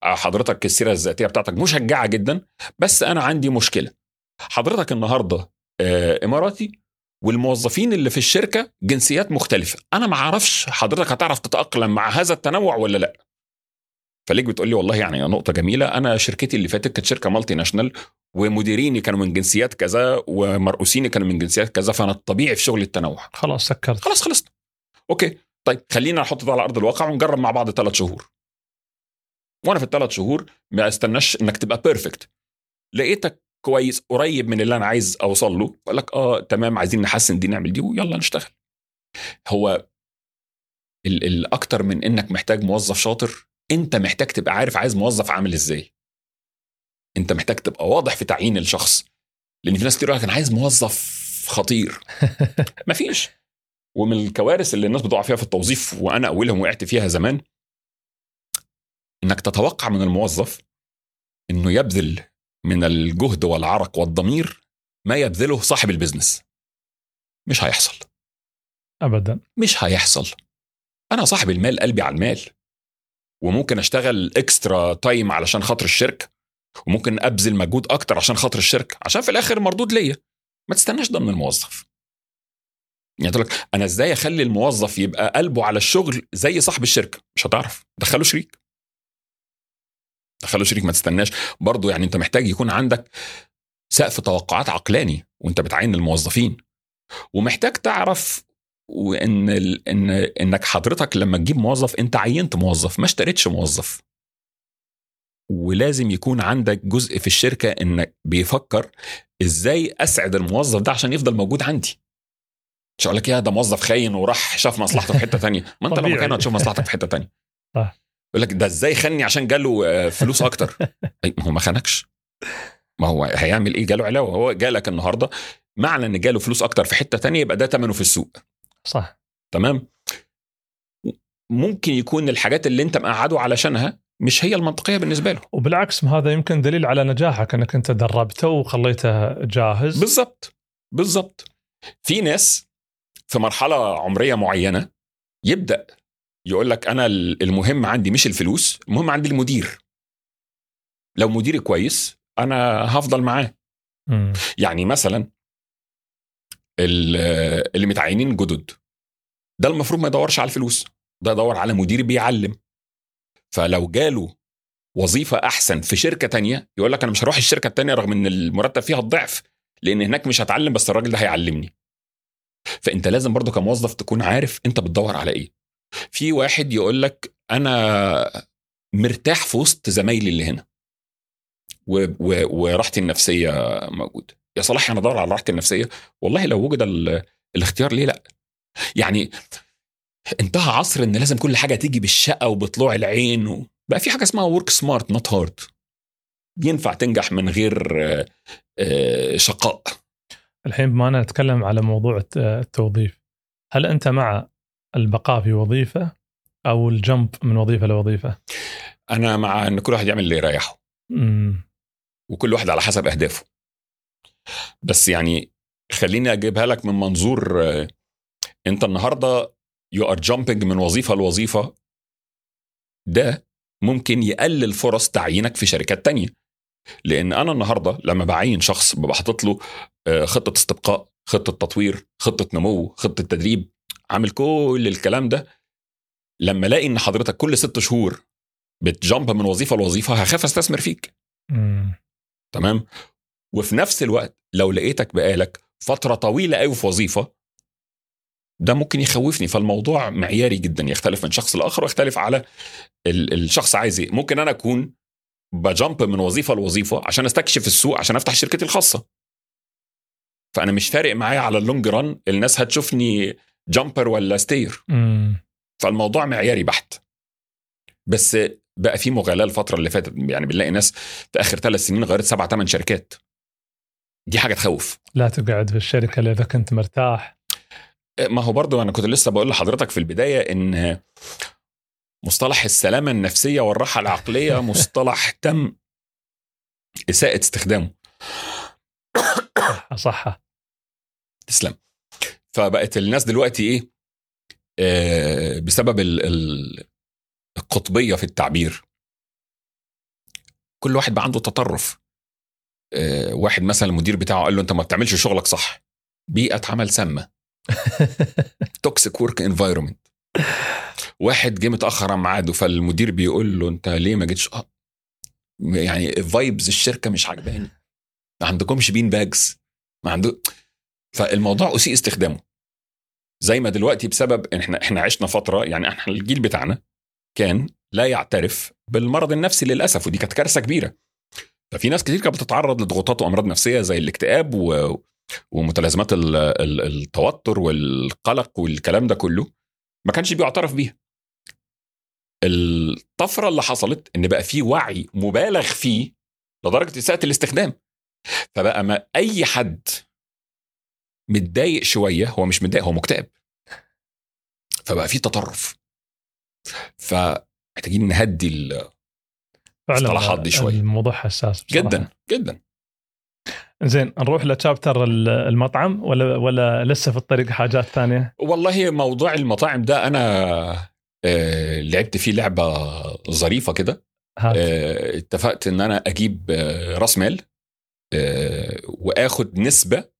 حضرتك السيرة الذاتية بتاعتك مشجعة جدا بس أنا عندي مشكلة. حضرتك النهارده آه، إماراتي والموظفين اللي في الشركة جنسيات مختلفة. أنا ما أعرفش حضرتك هتعرف تتأقلم مع هذا التنوع ولا لأ. فليك بتقول لي والله يعني نقطة جميلة. أنا شركتي اللي فاتت كانت شركة مالتي ناشونال ومديريني كانوا من جنسيات كذا ومرؤوسيني كانوا من جنسيات كذا فأنا الطبيعي في شغل التنوع. خلاص سكرت. خلاص خلصنا okay. طيب خلينا نحط ده على أرض الواقع ونجرب مع بعض ثلاث شهور. وأنا في الثلاث شهور ما استناش إنك تبقى perfect لقيتك كويس قريب من اللي أنا عايز أوصل له أقول لك آه تمام عايزين نحسن دي نعمل دي ويلا نشتغل. هو ال- الأكتر من إنك محتاج موظف شاطر أنت محتاج تبقى عارف عايز موظف عامل إزاي. أنت محتاج تبقى واضح في تعيين الشخص لأن في ناس كتير يقول لك أنا عايز موظف خطير. مفيش ومن الكوارث اللي الناس بتقع فيها في التوظيف وأنا أولهم وقعت فيها زمان إنك تتوقع من الموظف إنه يبذل من الجهد والعرق والضمير ما يبذله صاحب البزنس. مش هيحصل. ابدا. مش هيحصل. أنا صاحب المال قلبي على المال. وممكن أشتغل extra time علشان خاطر الشركة. وممكن أبذل مجهود أكتر عشان خاطر الشركة. عشان في الآخر مردود ليا. ما تستناش ده من الموظف. يعني تقول لك أنا إزاي أخلي الموظف يبقى قلبه على الشغل زي صاحب الشركة؟ مش هتعرف. دخله شريك. دخله شريك ما تستناش. برضه يعني انت محتاج يكون عندك سقف توقعات عقلاني وانت بتعين الموظفين. ومحتاج تعرف وان ال... ان انك حضرتك لما تجيب موظف انت عينت موظف ما اشتريتش موظف. ولازم يكون عندك جزء في الشركة انك بيفكر إزاي اسعد الموظف ده عشان يفضل موجود عندي. مش هقول لك يا ده موظف خاين وراح شاف مصلحته في حتة تانية. ما انت لو. مكانه هتشوف مصلحتك في حتة تانية. صح. يقول لك ده إزاي خاني عشان جاله آه، فلوس أكتر؟ أي، ما هو ما خانكش. ما هو هيعمل إيه؟ جاله علاوة. هو جالك النهارده معنى إن جاله فلوس أكتر في حتة تانية يبقى ده ثمنه في السوق. صح. تمام؟ ممكن يكون الحاجات اللي أنت مقعده علشانها مش هي المنطقية بالنسبة له. وبالعكس هذا يمكن دليل على نجاحك إنك أنت دربته وخليته جاهز. بالظبط بالظبط في ناس في مرحلة عمرية معينة يبدأ يقول لك أنا المهم عندي مش الفلوس المهم عندي المدير. لو مديري كويس أنا هفضل معاه. يعني مثلا ال- اللي متعينين جدد ده المفروض ما يدورش على الفلوس ده يدور على مدير بيعلم. فلو جاله وظيفة أحسن في شركة تانية يقول لك أنا مش هروح الشركة التانية رغم إن المرتب فيها الضعف لأن هناك مش هتعلم بس الراجل ده هيعلمني. فأنت لازم برضو كموظف تكون عارف أنت بتدور على إيه. في واحد يقول لك أنا مرتاح في وسط زمايلي اللي هنا. و... و... وراحتي النفسية موجودة يا صلاح أنا أدور على راحتي النفسية. والله لو وجد ال... الاختيار ليه لأ؟ يعني انتهى عصر إن لازم كل حاجة تيجي بالشقا وبطلوع العين و... بقى في حاجة اسمها work smart not hard ينفع تنجح من غير آه، شقاء. الحين بما أنا نتكلم على موضوع الت- التوظيف. هل أنت مع البقاء في وظيفة أو ال jump من وظيفة لوظيفة؟ أنا مع إن كل واحد يعمل اللي يريحه مم. وكل واحد على حسب أهدافه بس يعني خليني أجيبها لك من منظور آه، أنت النهارده you are jumping من وظيفة لوظيفة ده ممكن يقلل فرص تعيينك في شركات تانية لأن أنا النهارده لما بعين شخص ببقى حاطط له آه، خطة استبقاء خطة تطوير خطة نمو خطة تدريب عامل كل الكلام ده لما الاقي ان حضرتك كل ست شهور بت jump من وظيفة لوظيفة هخاف استثمر فيك. مم. تمام؟ وفي نفس الوقت لو لقيتك بقالك فترة طويلة قوي في وظيفة ده ممكن يخوفني. فالموضوع معياري جدا يختلف من شخص لآخر ويختلف على ال- الشخص عايز إيه. ممكن أنا أكون ب jump من وظيفة لوظيفة عشان أستكشف السوق عشان أفتح شركتي الخاصة. فأنا مش فارق معايا على ال long run الناس هتشوفني jumper ولا stayer. مم. فالموضوع معياري بحت. بس بقى في مغالاه الفترة اللي فاتت. يعني بنلاقي ناس في آخر ثلاث سنين غيرت سبع ثمان شركات. دي حاجة تخوف. لا تقعد في الشركة اللي اذا كنت مرتاح. ما هو برضو أنا كنت لسه بقول لحضرتك في البداية إن مصطلح السلامة النفسية والراحة العقلية مصطلح تم إساءة استخدامه. صح صح تسلم. فبقت الناس دلوقتي إيه؟ آه بسبب ال- ال- القطبية في التعبير. كل واحد بقى عنده تطرف. آه واحد مثلا المدير بتاعه قال له أنت ما بتعملش شغلك صح. بيئة عمل سامة. toxic work environment واحد جه متأخر عن ميعاده فالمدير بيقول له أنت ليه ما جيتش؟ آه يعني vibes الشركة مش عجباني. ما عندكمش bean bags ما عنده فالموضوع أسيء استخدامه. زي ما دلوقتي بسبب إحنا إحنا عشنا فترة يعني إحنا الجيل بتاعنا كان لا يعترف بالمرض النفسي للأسف ودي كانت كارثة كبيرة. ففي ناس كتير كانت بتتعرض لضغوطات وأمراض نفسية زي الاكتئاب و... ومتلازمات ال... ال... التوتر والقلق والكلام ده كله ما كانش بيعترف بيها. الطفرة اللي حصلت إن بقى في وعي مبالغ فيه لدرجة اساءه الاستخدام. فبقى ما أي حد متضايق شوية هو مش متضايق هو مكتئب فبقى في تطرف فمحتاجين نهدي ال- فعلا الاصطلاحات دي شوي. الموضوع حساس بصراحة. جدا جدا زين نروح لتشابتر المطعم ولا ولا لسه في الطريق حاجات ثانية؟ والله موضوع المطاعم ده أنا آه، لعبت فيه لعبة ظريفة كده آه، اتفقت إن أنا أجيب آه، راس مال وآخد نسبة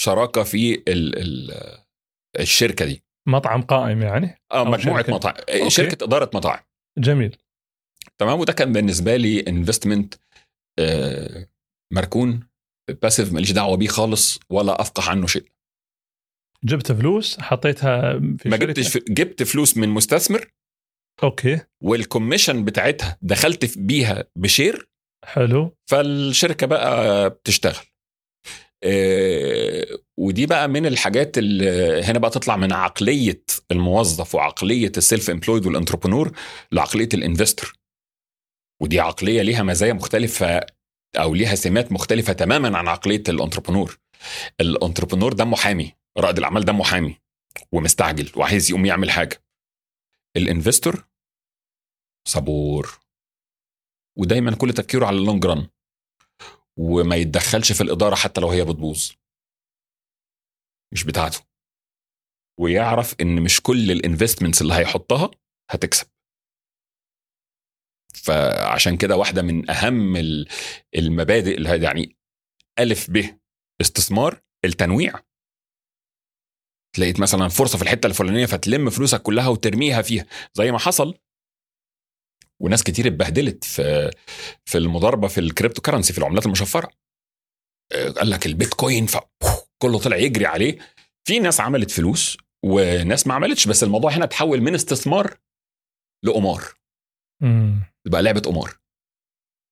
شراكة في ال ال الشركة دي. مطعم قائم يعني؟ آه مجموعة شركة. مطاعم. آه، okay. شركة إدارة مطاعم. جميل. تمام وده كان بالنسبة لي investment مركون passive ماليش دعوة بيه خالص ولا أفقه عنه شيء. جبت فلوس حطيتها في ما شركة؟ جبتش جبت فلوس من مستثمر. okay. وال commission بتاعتها دخلت بيها ب share. حلو. فالشركة بقى بتشتغل. آه، ودي بقى من الحاجات اللي هنا بقى تطلع من عقلية الموظف وعقلية ال self-employed وال entrepreneur لعقلية ال investor ودي عقلية ليها مزايا مختلفة أو ليها سمات مختلفة تماما عن عقلية ال entrepreneur ال entrepreneur ده حامي رائد الأعمال ده حامي ومستعجل وعايز يقوم يعمل حاجة. ال investor صبور. ودايما كل تفكيره على ال long run وما يتدخلش في الإدارة حتى لو هي بتبوظ. مش بتاعته. ويعرف إن مش كل ال investments اللي هيحطها هتكسب. فعشان كده واحدة من أهم ال- المبادئ اللي يعني ألف ب استثمار التنويع. ت- لقيت مثلا فرصة في الحتة الفلانية فتلم فلوسك كلها وترميها فيها. زي ما حصل. وناس كتير اتبهدلت في في المضاربة في ال cryptocurrency في العملات المشفرة. قال لك البيتكوين فكله طلع يجري عليه. في ناس عملت فلوس وناس ما عملتش بس الموضوع هنا تحول من استثمار لقمار. بقى لعبة قمار.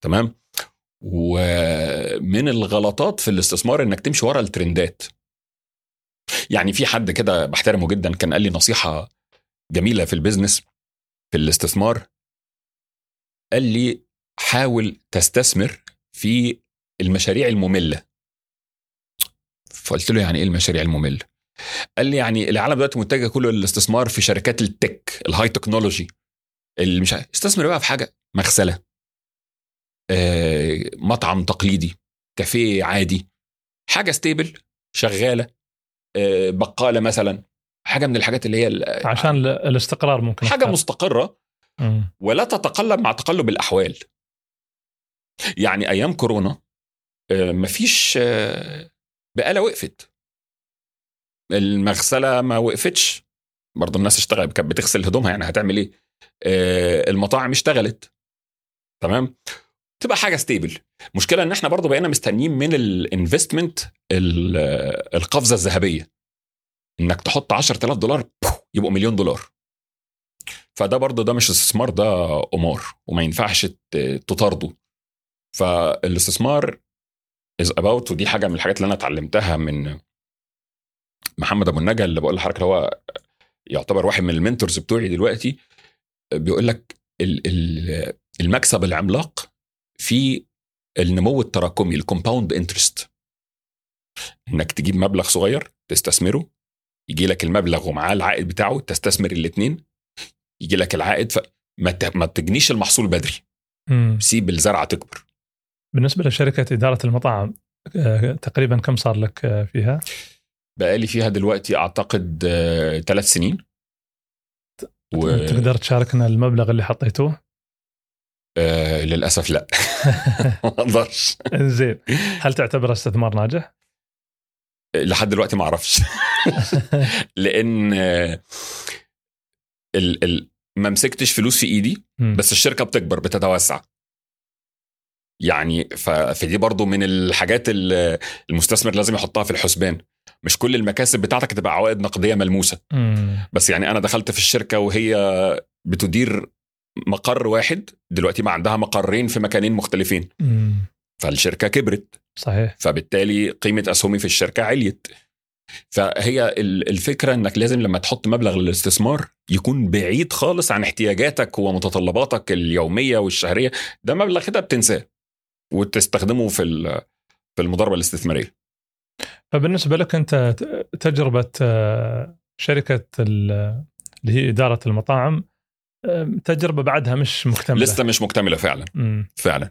تمام؟ ومن الغلطات في الاستثمار إنك تمشي ورا الترندات. يعني في حد كده بحترمه جدا كان قال لي نصيحة جميلة في البيزنس في الاستثمار. قال لي حاول تستثمر في المشاريع المملة. فقلت له يعني إيه المشاريع المملة قال لي يعني العالم دلوقتي متجه كله للاستثمار في شركات ال tech ال high technology اللي مش. استثمر بقى في حاجة مغسلة آه، مطعم تقليدي كافيه عادي حاجة stable شغالة آه، بقالة مثلا حاجة من الحاجات اللي هي عشان ال- الاستقرار ممكن حاجة أختار. مستقرة. ولا تتقلب مع تقلب الأحوال يعني أيام كورونا آه، مفيش بقاله وقفت. المغسلة ما وقفتش. برضه الناس اشتغلت كانت بتغسل هدومها يعني هتعمل إيه؟ آه، المطاعم اشتغلت. تمام؟ تبقى حاجة stable مشكلة إن إحنا برضه بقينا مستنيين من ال investment القفزة الذهبية. إنك تحط 10000 دولار يبقوا مليون دولار. فده برضه ده مش استثمار ده قمار وما ينفعش تطارده. فالاستثمار is about ودي حاجة من الحاجات اللي أنا اتعلمتها من محمد أبو النجا اللي بقول لحضرتك اللي هو يعتبر واحد من ال mentors بتوعي دلوقتي. بيقول لك ال- ال- المكسب العملاق في النمو التراكمي ال compound interest إنك تجيب مبلغ صغير تستثمره يجي لك المبلغ ومعاه العائد بتاعه تستثمر الاثنين يجي لك العائد فما ما تجنيش المحصول بدري. مم. سيب الزرعة تكبر. بالنسبة لشركة إدارة المطاعم آه، تقريبا كم صار لك آه، فيها؟ بقالي فيها دلوقتي أعتقد ثلاث سنين و... تقدر تشاركنا المبلغ اللي حطيتوه؟ آه للأسف لا ما أقدرش زين هل تعتبره استثمار ناجح؟ لحد دلوقتي ما أعرفش لأن آه، ال ال ما مسكتش فلوس في إيدي. بس الشركة بتكبر بتتوسع يعني فدي برضو من الحاجات اللي المستثمر لازم يحطها في الحسبان. مش كل المكاسب بتاعتك تبقى عوائد نقدية ملموسة. مم. بس يعني أنا دخلت في الشركة وهي بتدير مقر واحد دلوقتي ما عندها مقرين في مكانين مختلفين. مم. فالشركة كبرت. صحيح. فبالتالي قيمة أسهمي في الشركة عليت. فهي ال- الفكرة إنك لازم لما تحط مبلغ للاستثمار يكون بعيد خالص عن احتياجاتك ومتطلباتك اليومية والشهرية. ده مبلغ كده بتنساه. وتستخدمه في في المضاربة الاستثمارية. فبالنسبة لك أنت تجربة آه، شركة ال- اللي هي إدارة المطاعم آه، تجربة بعدها مش مكتملة. لسه مش مكتملة فعلا. مم. فعلا.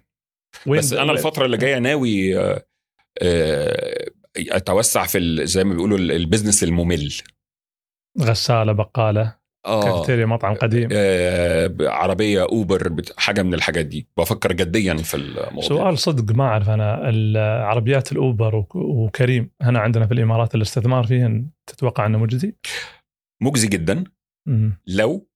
وين بس أنا الفترة اللي جاية ناوي آه، أتوسع في زي ما بيقولوا ال- business الممل. غسالة بقالة. كافيتيريا مطعم قديم. آه، عربية أوبر حاجة من الحاجات دي. بفكر جديا في الموضوع. سؤال صدق ما أعرف أنا. العربيات الأوبر وك- وكريم هنا عندنا في الإمارات الاستثمار فيهن تتوقع أنه مجزي؟ مجزي جدا. لو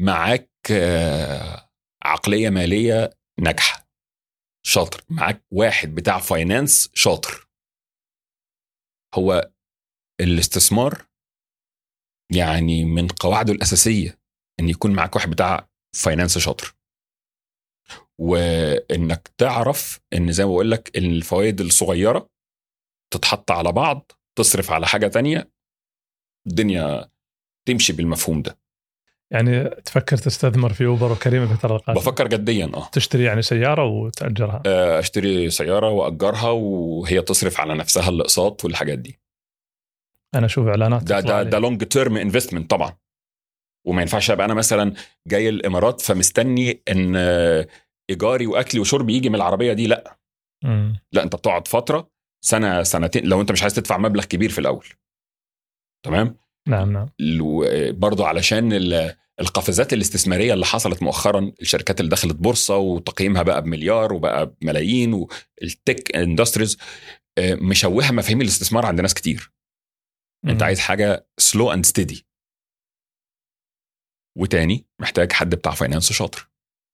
معاك آه، عقلية مالية ناجحة. شاطر. معاك واحد بتاع finance شاطر. هو الاستثمار يعني من قواعده الأساسية إن يكون معاك واحد بتاع finance شاطر. وإنك تعرف إن زي ما بقول لك الفوائد الصغيرة تتحط على بعض تصرف على حاجة تانية الدنيا تمشي بالمفهوم ده. يعني تفكر تستثمر في اوبر وكريم الفترة القادمه بفكر جديا آه. تشتري يعني سيارة وتأجرها؟ آه، أشتري سيارة وأجرها وهي تصرف على نفسها الأقساط والحاجات دي. أنا أشوف إعلانات ده ده. ده long term investment طبعا. وما ينفعش أبقى أنا مثلا جاي الإمارات فمستني إن آه، إيجاري وأكلي وشربي يجي من العربية دي لأ. مم. لأ أنت بتقعد فترة سنة سنتين لو أنت مش عايز تدفع مبلغ كبير في الأول. تمام؟ نعم نعم. ال- برضو علشان ال- القفزات الاستثمارية اللي حصلت مؤخرا الشركات اللي دخلت بورصة وتقييمها بقى بمليار وبقى بملايين وال tech industries مشوهة مفاهيم الاستثمار عند ناس كتير. انت مم. عايز حاجة slow and steady وتاني محتاج حد بتاع finance شاطر.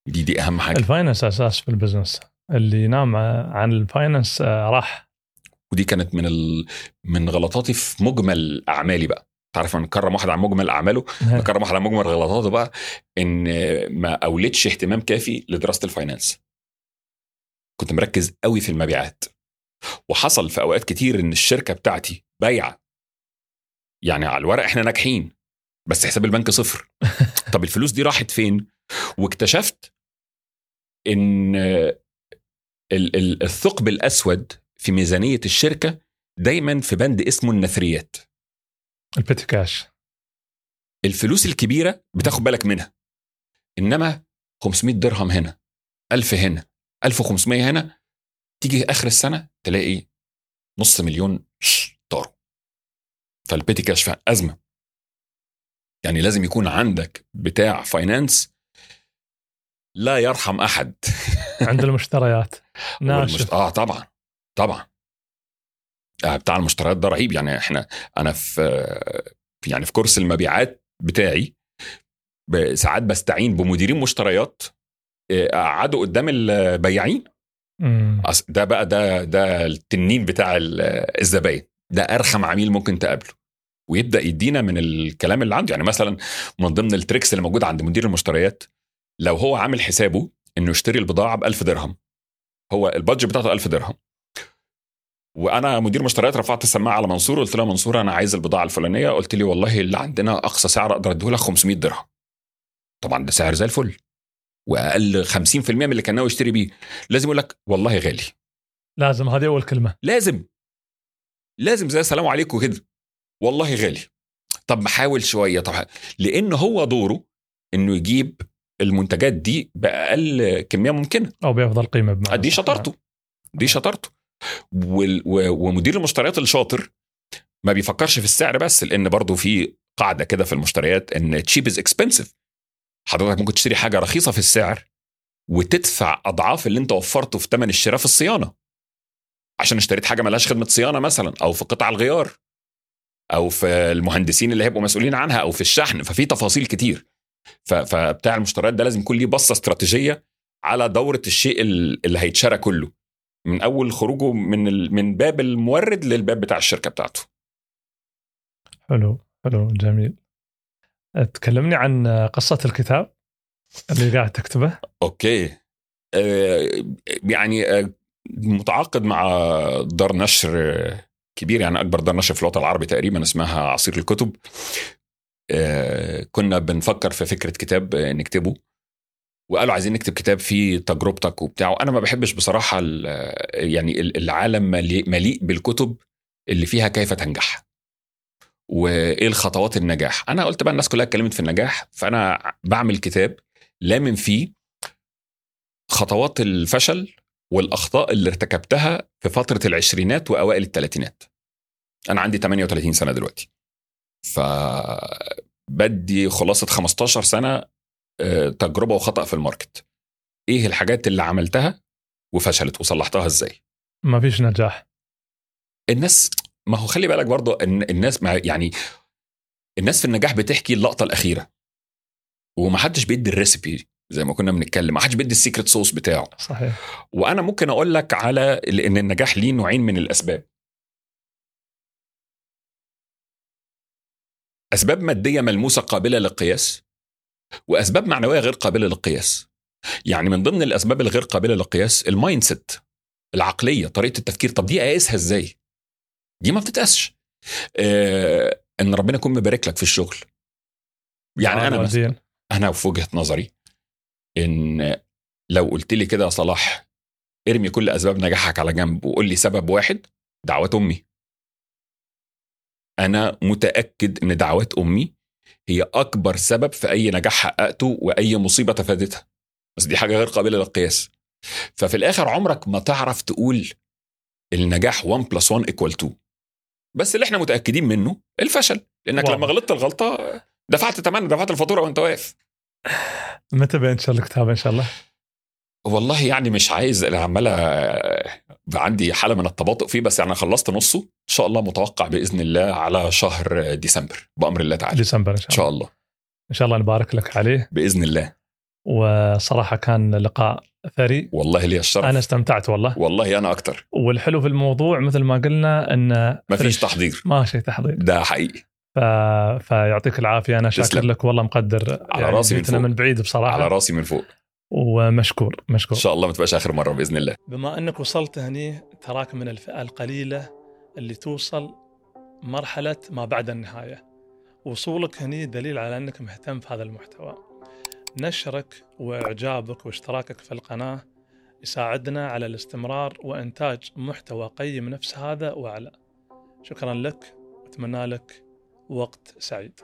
دي دي أهم حاجة. ال finance أساس في ال business اللي ينام عن ال finance آه، راح. ودي كانت من ال... من غلطاتي في مجمل أعمالي بقى. تعرف أنا نكرم واحد عن مجمل أعماله؟ نكرم واحد عن مجمل غلطاته بقى إن ما أولدش اهتمام كافي لدراسة ال finance كنت مركز قوي في المبيعات. وحصل في أوقات كتير إن الشركة بتاعتي بايعة. يعني على الورق إحنا ناجحين بس حساب البنك صفر. طب الفلوس دي راحت فين؟ واكتشفت إن ال- ال- الثقب الأسود في ميزانية الشركة دايما في بند اسمه النثريات. البيتي كاش الفلوس الكبيرة بتاخد بالك منها إنما 500 درهم هنا 1000 هنا 1500 هنا تيجي آخر السنة تلاقي نص مليون. فال petty cash أزمة. يعني لازم يكون عندك بتاع finance لا يرحم أحد. عند المشتريات. ناشف. آه طبعا طبعا. آه بتاع المشتريات ده رهيب. يعني إحنا أنا في يعني في كورس المبيعات بتاعي ساعات بستعين بمديرين مشتريات آه، قعدوا قدام البياعين. ده بقى ده ده التنين بتاع ال- الزباين. ده أرخم عميل ممكن تقابله ويبدأ يدينا من الكلام اللي عنده. يعني مثلا من ضمن ال tricks اللي موجوده عند مدير المشتريات لو هو عامل حسابه إنه يشتري البضاعة ب 1000 درهم هو ال budget بتاعته 1000 درهم. وأنا مدير مشتريات رفعت السماعة على منصور قلت له منصور أنا عايز البضاعة الفلانية قلت لي والله اللي عندنا أقصى سعر أقدر اديه لك 500 درهم. طبعا ده سعر زي الفل وأقل 50% من اللي كان ناوي يشتري بيه. لازم يقول لك والله غالي. لازم هذه أول كلمة. لازم. لازم زي السلام عليكم كده. والله غالي. طب محاول شوية. طب لأن هو دوره إنه يجيب المنتجات دي بأقل كمية ممكنة. أو بأفضل قيمة بمعنى دي. شطارته. دي شطارته. وال- و- ومدير المشتريات الشاطر ما بيفكرش في السعر بس لأن برضه في قاعدة كده في المشتريات إن cheap is expensive حضرتك ممكن تشتري حاجة رخيصة في السعر وتدفع أضعاف اللي أنت وفرته في ثمن الشراء في الصيانة. عشان اشتريت حاجة ملهاش خدمة صيانة مثلا أو في قطع الغيار أو في المهندسين اللي هيبقوا مسؤولين عنها أو في الشحن ففي تفاصيل كتير. فبتاع المشتريات ده لازم يكون ليه بصة استراتيجية على دورة الشيء ال- اللي هيتشرى كله. من أول خروجه من ال- من باب المورد للباب بتاع الشركة بتاعته. حلو حلو جميل. تكلمني عن قصة الكتاب اللي قاعد تكتبه. أوكي. آه، يعني آه، متعاقد مع دار نشر آه، كبير يعني أكبر دار نشر في الوطن العربي تقريبا اسمها عصير الكتب. آه، كنا بنفكر في فكرة كتاب آه، نكتبه. وقالوا عايزين نكتب كتاب فيه تجربتك وبتاع. وأنا ما بحبش بصراحة ال- يعني ال- العالم مليء بالكتب اللي فيها كيف تنجح. وإيه الخطوات النجاح. أنا قلت بقى الناس كلها اتكلمت في النجاح فأنا بعمل كتاب لامن فيه خطوات الفشل والأخطاء اللي ارتكبتها في فترة العشرينات وأوائل الثلاثينات أنا عندي 38 سنة دلوقتي. ف بدي خلاصة 15 سنة آه، تجربة وخطأ في الماركت. إيه الحاجات اللي عملتها وفشلت وصلحتها إزاي؟ ما فيش نجاح. الناس ما هو خلي بالك برضو إن الناس ما يعني الناس في النجاح بتحكي اللقطة الأخيرة. ومحدش بيدي ال recipe زي ما كنا بنتكلم ما حدش بيدي ال secret sauce بتاعه. صحيح. وأنا ممكن أقول لك على إن النجاح ليه نوعين من الأسباب. أسباب مادية ملموسة قابلة للقياس وأسباب معنوية غير قابلة للقياس. يعني من ضمن الأسباب الغير قابلة للقياس ال mindset العقلية طريقة التفكير. طب دي اقيسها إزاي؟ دي ما بتتقاسش. آه إن ربنا يكون مبارك لك في الشغل. يعني أنا مثلا. أنا في وجهة نظري إن لو قلت لي كده يا صلاح ارمي كل أسباب نجاحك على جنب وقول لي سبب واحد دعوات أمي. أنا متأكد إن دعوات أمي هي أكبر سبب في أي نجاح حققته وأي مصيبة تفادتها. بس دي حاجة غير قابلة للقياس. ففي الآخر عمرك ما تعرف تقول النجاح 1 plus 1 equal 2 بس اللي إحنا متأكدين منه الفشل لإنك واضح. لما غلطت الغلطة دفعت ثمن دفعت الفاتورة وأنت واقف. متى بينشر الكتاب إن شاء الله؟ والله يعني مش عايز أنا عمال عندي حالة من التباطؤ فيه بس يعني خلصت نصه. إن شاء الله متوقع بإذن الله على شهر ديسمبر بأمر الله تعالى. ديسمبر إن إن شاء الله. شاء الله. إن شاء الله نبارك لك عليه. بإذن الله. وصراحة كان لقاء ثري. والله لي الشرف. أنا استمتعت والله. والله أنا أكتر. والحلو في الموضوع مثل ما قلنا انه ما فيش. تحضير. ما شيء تحضير. ده حقيقي. ف... فيعطيك العافية. أنا شاكر. لك والله مقدر. على راسي من فوق. من بعيد بصراحة. على راسي من فوق. ومشكور مشكور. إن شاء الله ما تبقاش آخر مرة بإذن الله. بما أنك وصلت هني تراك من الفئه القليلة اللي توصل مرحلة ما بعد النهاية. وصولك هني دليل على أنك مهتم في هذا المحتوى. نشرك وإعجابك واشتراكك في القناة يساعدنا على الاستمرار وإنتاج محتوى قيم نفس هذا وأعلى. شكرا لك وأتمنى لك وقت سعيد.